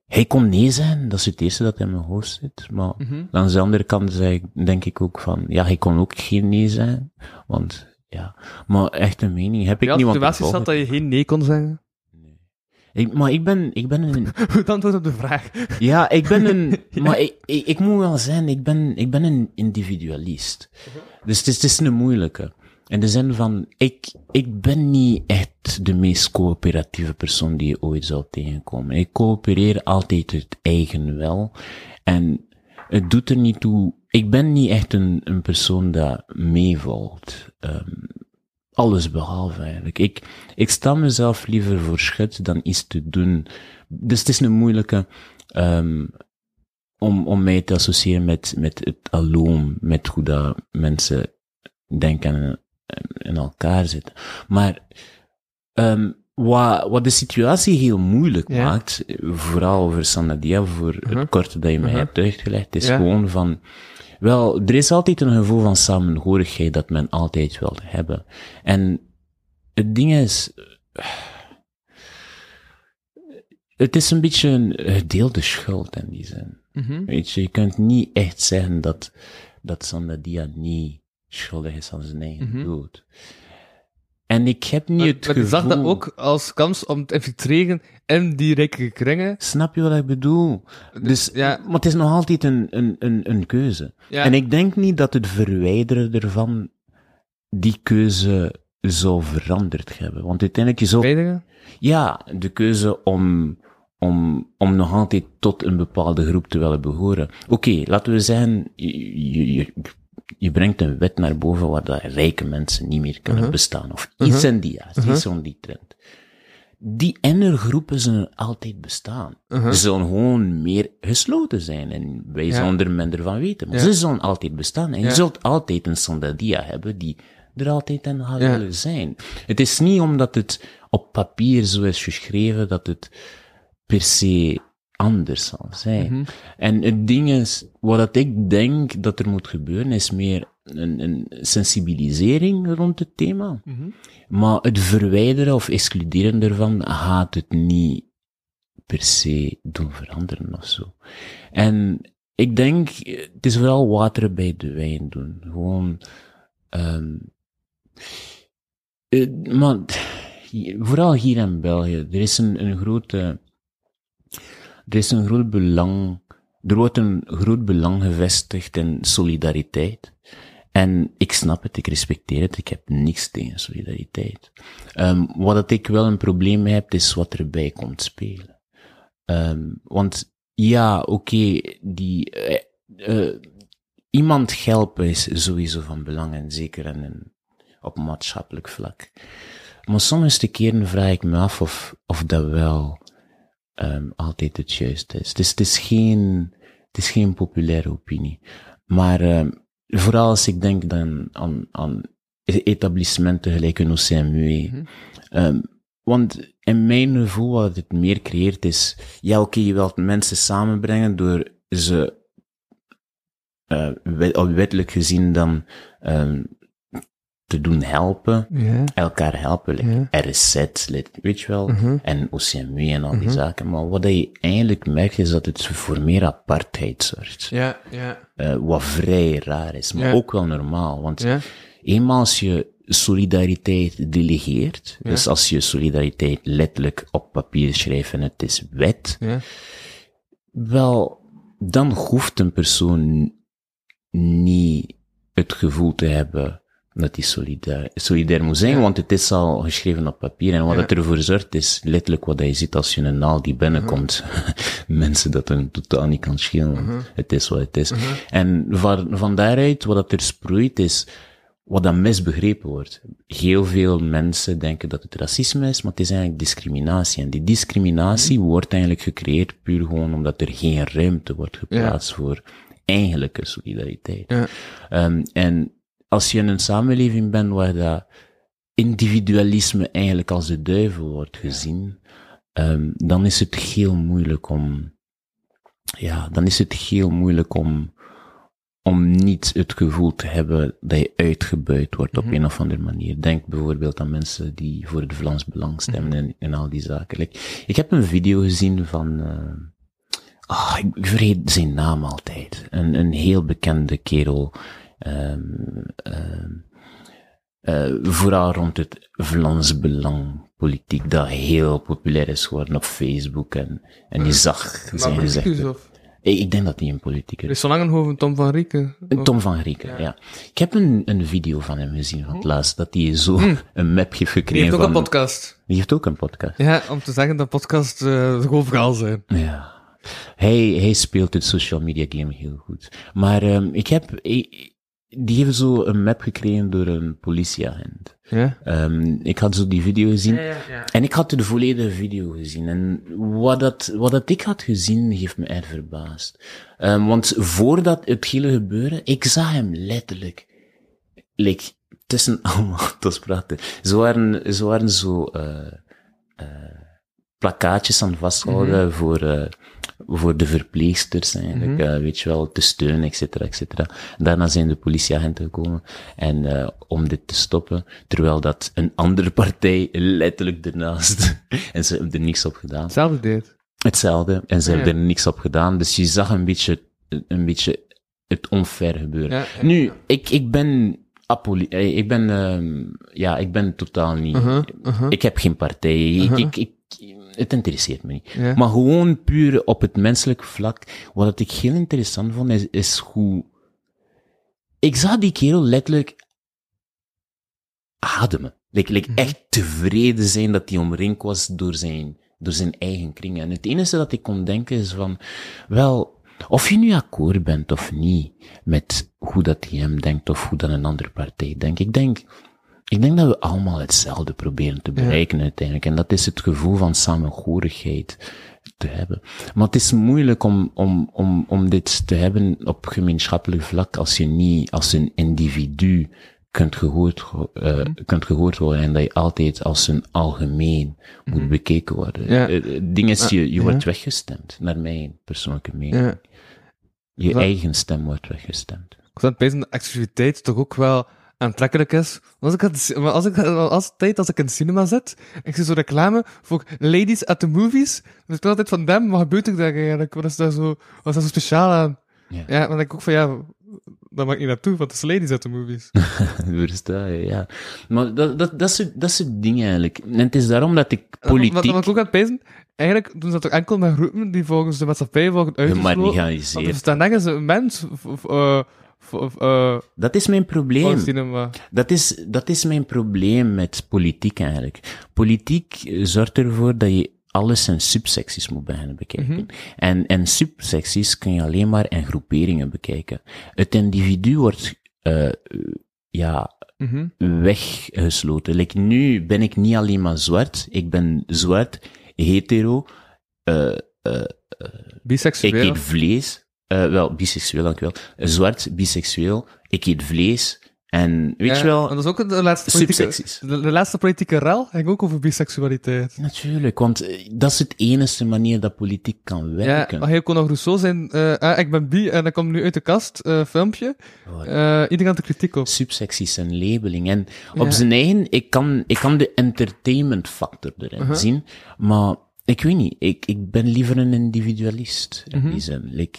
Hij kon nee zijn, dat is het eerste dat in mijn hoofd zit. Maar Mhm. aan de andere kant zeg, ik- denk ik ook van, ja, hij kon ook geen nee zijn. Want, ja, maar echt een mening heb ik ja, niet. volg zat dat je geen nee kon zeggen. Ik, maar ik ben, ik ben een, Goed antwoord op de vraag. ja, ik ben een, maar ik, ik, ik moet wel zijn, ik ben, ik ben een individualist. Dus het is, het is een moeilijke. In de zin van, ik, ik ben niet echt de meest coöperatieve persoon die je ooit zal tegenkomen. Ik coöpereer altijd uit eigen wel. En het doet er niet toe, ik ben niet echt een, een persoon dat meevalt. Ehm, alles behalve eigenlijk. Ik, ik sta mezelf liever voor schut dan iets te doen. Dus het is een moeilijke, ehm, om, om mij te associëren met, met het alloom, met hoe dat mensen denken en in elkaar zitten. Maar, ehm wat, wat de situatie heel moeilijk Ja. maakt, vooral over Sanadia, voor Mhm. het korte dat je mij Mhm. hebt uitgelegd, is Ja. gewoon van, wel, er is altijd een gevoel van samenhorigheid dat men altijd wil hebben. En het ding is, het is een beetje een gedeelde schuld in die zin. Mhm. Weet je, je kunt niet echt zeggen dat, dat Sandadia niet schuldig is aan zijn eigen Mhm. dood. En ik heb niet het Maar gevoel... zag dat ook als kans om te infiltreren in die rijke kringen. Snap je wat ik bedoel? Dus, ja. Maar het is nog altijd een, een, een, een keuze. Ja. En ik denk niet dat het verwijderen ervan die keuze zou veranderd hebben. Want uiteindelijk je zou Weinigen? Ja, de keuze om, om, om nog altijd tot een bepaalde groep te willen behoren. Oké, laten we zeggen, je, je, je, brengt een wet naar boven waar dat rijke mensen niet meer kunnen bestaan. Of iets in die aard, iets om die trend. Die ene groepen zullen altijd bestaan. Ze zullen gewoon meer gesloten zijn en wij zullen er minder van weten. Maar ze zullen altijd bestaan. En je zult altijd een Sandadia hebben die er altijd in gaat willen zijn. Het is niet omdat het op papier zo is geschreven dat het per se anders zal zijn. Mhm. En het ding is, wat dat ik denk dat er moet gebeuren, is meer een, een sensibilisering rond het thema. Mhm. Maar het verwijderen of excluderen ervan gaat het niet per se doen veranderen of zo. En ik denk, het is vooral water bij de wijn doen. Gewoon, ehm eh, maar vooral hier in België, er is een, een grote, er is een groot belang, er wordt een groot belang gevestigd in solidariteit. En ik snap het, ik respecteer het, ik heb niks tegen solidariteit. Ehm wat dat ik wel een probleem heb, is wat erbij komt spelen. Ehm want ja, oké, die, eh, iemand helpen is sowieso van belang en zeker in een, op maatschappelijk vlak. Maar sommige keren vraag ik me af of, of dat wel ehm altijd het juiste is. Dus het is geen, het is geen populaire opinie. Maar ehm vooral als ik denk dan aan, aan etablissementen gelijk een OCMU. Ehm, want in mijn gevoel wat het meer creëert is, ja oké, je wilt mensen samenbrengen door ze wet- of wettelijk gezien dan te doen helpen, elkaar helpen, like like, weet je wel, en OCMW en al die zaken. Maar wat je eigenlijk merkt is dat het voor meer apartheid zorgt. Ja, ja. Eh, wat vrij raar is, maar ook wel normaal. Want eenmaal als je solidariteit delegeert, dus als je solidariteit letterlijk op papier schrijft en het is wet, wel, dan hoeft een persoon niet het gevoel te hebben dat hij solidair, solidair moet zijn, want het is al geschreven op papier. En wat Ja. het ervoor zorgt is letterlijk wat je ziet als je een naal die binnenkomt. Mensen dat er totaal niet kan schelen. want Het is wat het is. En van, van daaruit, wat dat er sproeit is, wat dan misbegrepen wordt. Heel veel mensen denken dat het racisme is, maar het is eigenlijk discriminatie. En die discriminatie wordt eigenlijk gecreëerd puur gewoon omdat er geen ruimte wordt geplaatst voor eigenlijke solidariteit. Ja. Ehm, en als je in een samenleving bent waar dat individualisme eigenlijk als de duivel wordt gezien, ehm, dan is het heel moeilijk om, ja, dan is het heel moeilijk om, om niet het gevoel te hebben dat je uitgebuit wordt op een of andere manier. Denk bijvoorbeeld aan mensen die voor het Vlaams Belang stemmen en, en al die zaken. Like, ik heb een video gezien van, eh, ah, ik, vergeet zijn naam altijd. Een, een heel bekende kerel, vooral rond het Vlaams Belang politiek, dat heel populair is geworden op Facebook en, en je zag zijn gezegd. Ik, ik denk dat hij een politicus Er is. is zo lang over Tom van Rieken. Tom van Grieken, ja. Ik heb een, een video van hem gezien van het laatst, dat hij zo een map heeft Die gekregen heeft ook van... een podcast. Die heeft ook een podcast. Ja, om te zeggen dat podcasts eh gewoon verhaal zijn. Ja. Hij, hij speelt het social media game heel goed. Maar um, ik heb... ik- die heeft zo een map gekregen door een politieagent. Ja? Um, ik had zo die video gezien. En ik had de volledige video gezien. En wat dat, wat dat ik had gezien, heeft me erg verbaasd. Um, want voordat het hele gebeurde, ik zag hem letterlijk, like, tussen allemaal te praten. Ze waren, ze waren zo, uh, uh, plakkaatjes aan vasthouden voor, uh, voor de verpleegsters eigenlijk, uh, weet je wel, te steunen, et cetera, et cetera. Daarna zijn de politieagenten gekomen en uh, om dit te stoppen, terwijl dat een andere partij letterlijk ernaast, en ze hebben er niks op gedaan. Hetzelfde deed. Hetzelfde, en ze Ja. hebben er niks op gedaan, dus je zag een beetje, een beetje het onfair gebeuren. Ja, ja. Nu, ik, ik ben apoli eh, ik ben, ehm, ja, ik ben totaal niet, Uh-huh, uh-huh. ik heb geen partij, ik, ik, ik, het interesseert me niet. Ja. Maar gewoon puur op het menselijk vlak, wat ik heel interessant vond, is, is hoe, ik zag die kerel letterlijk ademen. Like, like Mhm. echt tevreden zijn dat hij omringd was door zijn, door zijn eigen kring. En het enige dat ik kon denken is van, wel, of je nu akkoord bent of niet met hoe dat hij hem denkt of hoe dat een andere partij denkt. Ik denk, ik denk dat we allemaal hetzelfde proberen te bereiken uiteindelijk. En dat is het gevoel van samenhorigheid te hebben. Maar het is moeilijk om, om, om, om dit te hebben op gemeenschappelijk vlak als je niet als een individu kunt gehoord, eh, kunt gehoord worden en dat je altijd als een algemeen moet bekeken worden. Ja. Eh, Het ding is, je, je ja. wordt weggestemd, naar mijn persoonlijke mening. Ja. Je Dat- eigen stem wordt weggestemd. Ik het pezen dat exclusiviteit toch ook wel aantrekkelijk is. Als ik, het, maar als ik, als tijd als ik in het cinema zit, en ik zie zo'n reclame voor ladies at the movies, dan is het altijd van, damn, wat gebeurt er daar eigenlijk? Wat is daar zo, wat is daar zo speciaal aan? Ja. Ja, dan denk ik ook van, ja, dat maakt niet naartoe, want het is ladies at the movies. Versta je, ja. Maar dat, dat, dat, is, het- dat is het ding eigenlijk. En het is daarom dat ik Wat, politiek wat ik ook aan het pezen, eigenlijk doen ze dat toch enkel met groepen die volgens de maatschappij worden uitgesloten. Gemarginaliseerd. er staan nergens een mens, of, of, eh, eh, Dat is mijn probleem. cinema. Dat is, dat is mijn probleem met politiek eigenlijk. Politiek eh, zorgt ervoor dat je alles in subsecties moet beginnen bekijken. En, en subsecties kun je alleen maar in groeperingen bekijken. Het individu wordt, eh, ja, Mhm. weggesloten. Like, nu ben ik niet alleen maar zwart. Ik ben zwart, hetero, eh, ik Biseksueel. eet vlees. Eh, wel, biseksueel, dank u wel. Eh, Zwart, biseksueel. Ik eet vlees. En weet Ja, je wel, en dat is ook de laatste politieke, de, de laatste politieke rel ging ook over biseksualiteit. Natuurlijk, want eh, dat is het enige manier dat politiek kan Ja, werken. maar heel Conor Rousseau zijn, eh, ah, ik ben bi en dat komt nu uit de kast, eh, filmpje. Oh, Eh iedereen had er kritiek op. Subsecties en labeling. En op Ja. zijn eigen, ik kan, ik kan de entertainment factor erin Uh-huh. zien, maar ik weet niet, ik, ik ben liever een individualist in Mhm. die zin. Like,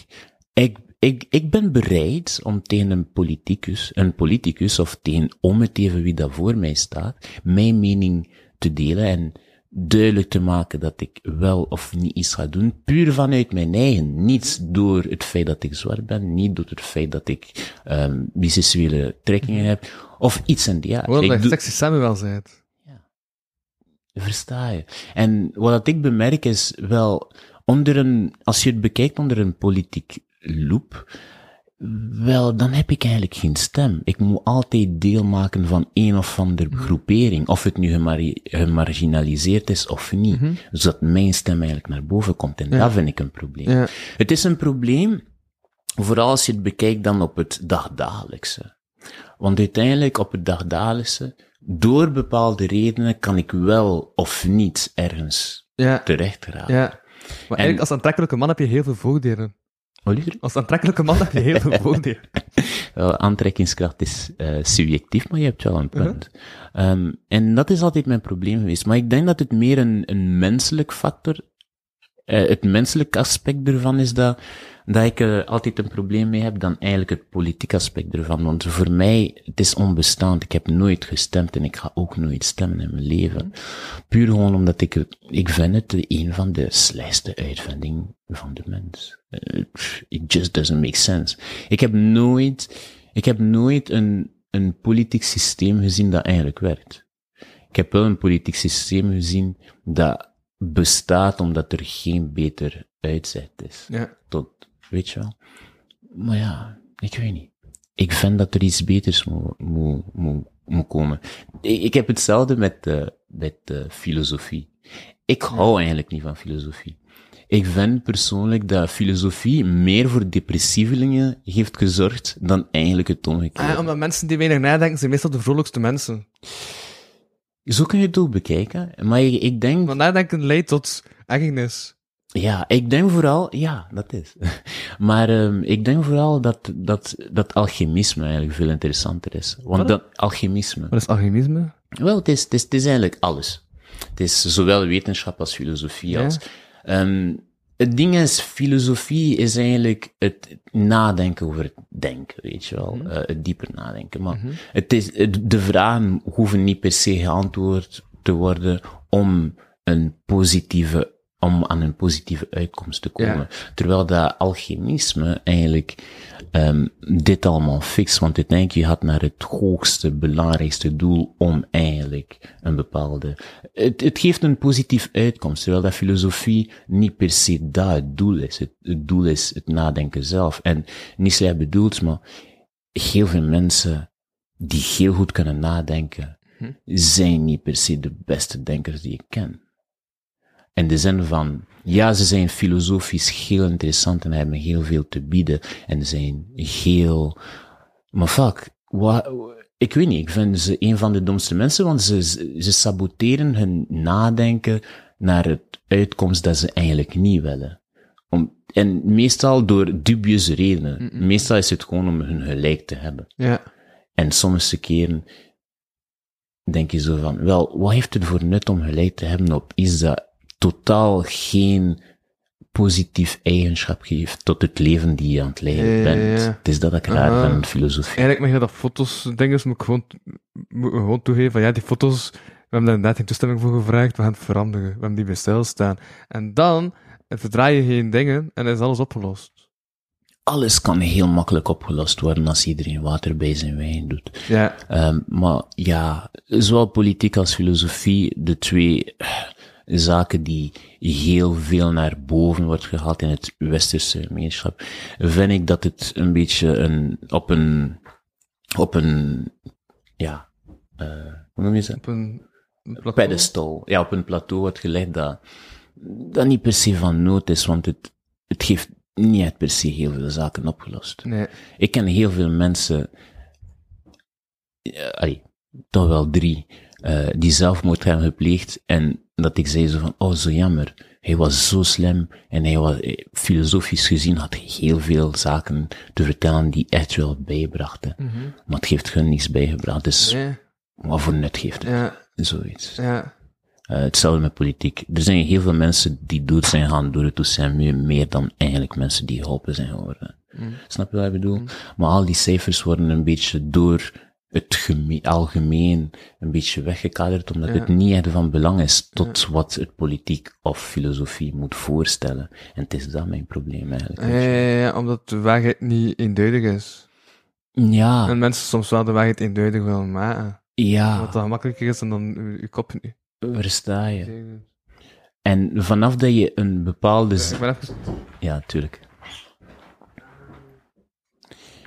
ik, ik, ik ben bereid om tegen een politicus, een politicus of tegen om het even wie dat voor mij staat, mijn mening te delen en duidelijk te maken dat ik wel of niet iets ga doen, puur vanuit mijn eigen. Niet door het feit dat ik zwart ben, niet door het feit dat ik um, biseksuele trekkingen heb, of iets in die. Hoor, Ik dat doe- sexy Samuel zei het. Versta je? En wat ik bemerk is wel, onder een, als je het bekijkt onder een politiek loop, wel, dan heb ik eigenlijk geen stem. Ik moet altijd deel maken van een of andere groepering, of het nu gemarginaliseerd is of niet, zodat mijn stem eigenlijk naar boven komt. En dat vind ik een probleem. Ja. Het is een probleem, vooral als je het bekijkt dan op het dagdagelijkse. Want uiteindelijk op het dagdagelijkse, door bepaalde redenen kan ik wel of niet ergens Ja, terecht raken. ja. Maar eigenlijk als aantrekkelijke man heb je heel veel voordelen. Als aantrekkelijke man heb je heel veel. Wel, aantrekkingskracht is eh, subjectief, maar je hebt wel een punt. Ehm, en dat is altijd mijn probleem geweest. Maar ik denk dat het meer een, een menselijk factor, eh, het menselijk aspect ervan is dat, dat ik altijd een probleem mee heb dan eigenlijk het politiek aspect ervan. Want voor mij, het is onbestaand. Ik heb nooit gestemd en ik ga ook nooit stemmen in mijn leven. Puur gewoon omdat ik, ik vind het een van de slechtste uitvindingen van de mens. Eh, It just doesn't make sense. Ik heb nooit, ik heb nooit een, een politiek systeem gezien dat eigenlijk werkt. Ik heb wel een politiek systeem gezien dat bestaat omdat er geen beter uitzet is. Ja. Tot, weet je wel. Maar ja, ik weet niet. Ik vind dat er iets beters moet, moet, moet, moet komen. Ik, ik heb hetzelfde met, eh met eh, filosofie. Ik hou eigenlijk niet van filosofie. Ik vind persoonlijk dat filosofie meer voor depressievelingen heeft gezorgd dan eigenlijk het omgekeerde. Ah, omdat mensen die weinig nadenken, zijn meestal de vrolijkste mensen. Zo kun je het ook bekijken. Maar ik, ik denk, Want nadenken leidt tot ergernis. ja, ik denk vooral, ja, dat is. maar um, ik denk vooral dat, dat, dat alchemisme eigenlijk veel interessanter is. Want Wat? dat alchemisme, Wat is alchemisme? wel, het is, het is, het is eigenlijk alles. Het is zowel wetenschap als filosofie Ja. als, um, het ding is, filosofie is eigenlijk het nadenken over denken, weet je wel. Eh, het dieper nadenken. Maar het is, het- de vragen hoeven niet per se geantwoord te worden om een positieve, om aan een positieve uitkomst te komen. Ja. Terwijl dat alchemisme eigenlijk ehm, dit allemaal fixt, want uiteindelijk je gaat naar het hoogste, belangrijkste doel om eigenlijk een bepaalde... Het, het geeft een positief uitkomst, terwijl dat filosofie niet per se dat het doel is. Het, het doel is het nadenken zelf. En niet slecht bedoeld, maar heel veel mensen die heel goed kunnen nadenken, zijn niet per se de beste denkers die ik ken. In de zin van, ja, ze zijn filosofisch heel interessant en hebben heel veel te bieden en zijn heel, maar fuck, wa, ik weet niet, ik vind ze een van de domste mensen, want ze, ze saboteren hun nadenken naar het uitkomst dat ze eigenlijk niet willen. Om, en meestal door dubieuze redenen. Meestal is het gewoon om hun gelijk te hebben. Ja. En sommige keren denk je zo van, wel, wat heeft het voor nut om gelijk te hebben op iets dat totaal geen positief eigenschap geeft tot het leven die je aan het leiden Ja, bent. ja. Het is dat ik raar Aha. in filosofie. Eigenlijk mag je dat foto's dingen moet ik gewoon, moet ik gewoon toegeven van ja, die foto's, we hebben daar inderdaad geen toestemming voor gevraagd, we gaan het veranderen. We hebben die bij stilstaan. En dan verdraai je geen dingen en is alles opgelost. Alles kan heel makkelijk opgelost worden als iedereen water bij zijn wijn doet. Ja. Ehm, maar ja, zowel politiek als filosofie, de twee zaken die heel veel naar boven wordt gehaald in het westerse gemeenschap, vind ik dat het een beetje een, op een, op een, ja, eh, hoe noem je ze? Op een, een plateau. pedestal, ja, op een plateau wordt gelegd dat, dat niet per se van nood is, want het, het geeft niet per se heel veel zaken opgelost. Nee. Ik ken heel veel mensen, ja, allee, toch wel drie, eh, die zelfmoord hebben gepleegd en dat ik zei zo van, oh zo jammer, hij was zo slim en hij was, eh, filosofisch gezien had hij heel veel zaken te vertellen die echt wel bijbrachten. Maar het heeft hun niets bijgebracht, dus Nee. wat voor nut geeft het? Ja. Zoiets. Ja. Eh, hetzelfde met politiek. Er zijn heel veel mensen die dood zijn gaan door het toestaan, meer, meer dan eigenlijk mensen die geholpen zijn geworden. Snap je wat ik bedoel? Maar al die cijfers worden een beetje door het geme- algemeen een beetje weggekaderd, omdat het niet echt van belang is tot wat het politiek of filosofie moet voorstellen. En het is dat mijn probleem eigenlijk. Ja, ja, ja, omdat de waarheid niet eenduidig is. Ja, En mensen soms wel de waarheid eenduidig willen maken. ja, Wat dan gemakkelijker is dan dan je, kop niet. versta je. En vanaf dat je een bepaalde... z- Ik ben even... Ja, tuurlijk.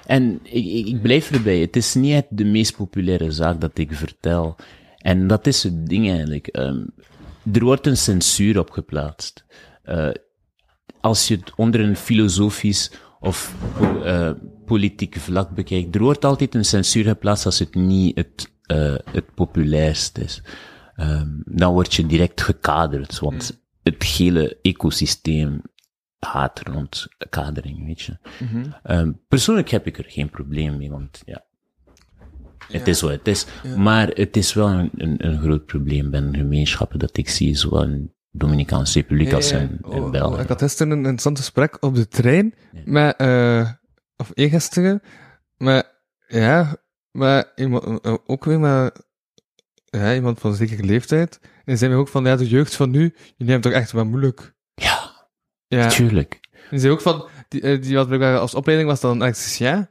En ik, ik, ik blijf erbij. Het is niet de meest populaire zaak dat ik vertel. En dat is het ding eigenlijk. Ehm, er wordt een censuur op geplaatst. Eh, als je het onder een filosofisch of po- eh, politiek vlak bekijkt, er wordt altijd een censuur geplaatst als het niet het, eh, het populairst is. Ehm, dan word je direct gekaderd, want het hele ecosysteem gaat rond kadering, weet je. Ehm, persoonlijk heb ik er geen probleem mee, want ja, het is wat het is. Maar het is wel een, een, een groot probleem binnen gemeenschappen dat ik zie, zowel in Dominicaanse Republiek als in, in Oh, België. Ik had gisteren een interessant gesprek op de trein met, eh, of eergisteren, met, ja, met iemand, eh, ook weer met, ja, iemand van een zekere leeftijd. En zei mij ook van, ja, de jeugd van nu, jullie hebben het toch echt wel moeilijk. Ja, tuurlijk. En die zei ook van, die, eh, die had blijkbaar als opleiding was dan elektricien.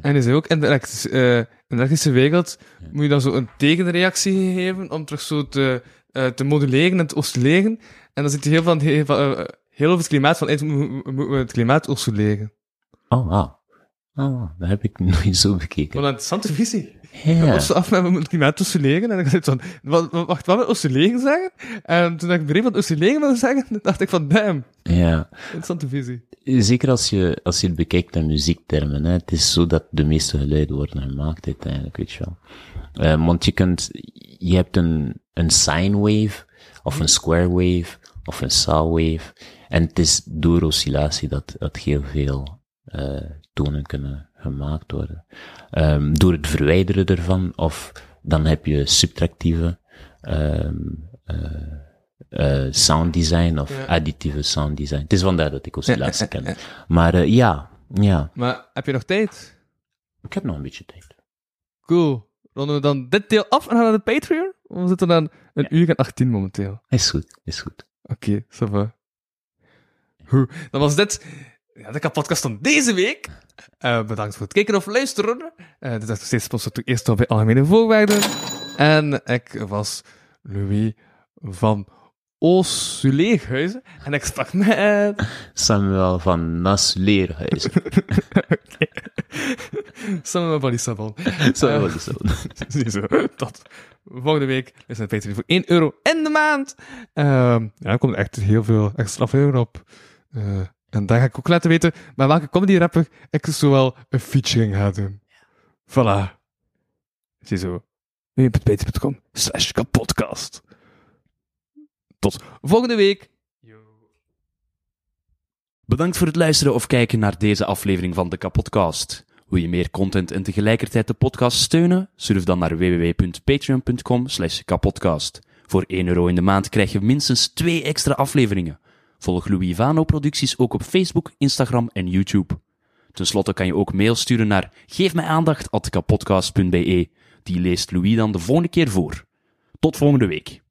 En die zei ook, in de, elektrische, eh, in de elektrische wereld moet je dan zo een tegenreactie geven om terug zo te, eh, te moduleren en te oscilleren. En dan zit hij heel van, heel, heel over het klimaat van, moeten we het klimaat oscilleren. Oh, wow. Oh. Dat heb ik nooit zo bekeken. Wat een interessante visie. Ja. Ja. af met we moeten het klimaat oscilleren. En ik dacht van, wat, wat- wacht, wat met oscilleren zeggen? En toen ik begreep wat oscilleren wilde zeggen, dacht ik van, damn, ja. interessante visie. Zeker als je, als je het bekijkt in muziektermen, hè. Het is zo dat de meeste geluiden worden gemaakt uiteindelijk, weet je wel. Eh, want je kunt, je hebt een, een sine wave, of een square wave, of een saw wave. En het is door oscillatie dat, dat heel veel, eh, tonen kunnen gemaakt worden. Ehm, door het verwijderen ervan, of dan heb je subtractieve, ehm eh, eh, sound design of Ja. additieve sound design. Het is vandaar dat ik oscillatie ken. Maar eh, ja, ja. Maar heb je nog tijd? Ik heb nog een beetje tijd. Cool. Ronden we dan dit deel af en gaan we naar de Patreon? We zitten dan een uur en 18 momenteel. Is goed, is goed. Oké, ça va. Goed, dan was dit ja, de podcast van deze week. Eh, bedankt voor het kijken of luisteren. Eh, dit is nog steeds sponsor eerst al bij Algemene Voorwaarden. En ik was Louis van Oosuleerhuizen. En ik sprak met... Samuel van Nasleerhuizen. Samen van Lissabon. Samuel is zo. Ziezo, tot volgende week. We zijn Patreon voor 1 euro in de maand. Ehm, ja, er komt echt heel veel extra afleveringen op. Eh, en daar ga ik ook laten weten bij welke comedy rapper ik zowel een featuring ga doen. Voilà. Ziezo. www.patreon.com slash kapodcast. Tot volgende week. Bedankt voor het luisteren of kijken naar deze aflevering van de Kapodcast. Wil je meer content en tegelijkertijd de podcast steunen? Surf dan naar www.patreon.com slash kapodcast. Voor 1 euro in de maand krijg je minstens 2 extra afleveringen. Volg Louis Vano producties ook op Facebook, Instagram en YouTube. Ten slotte kan je ook mail sturen naar geefmijaandacht.kapodcast.be. Die leest Louis dan de volgende keer voor. Tot volgende week.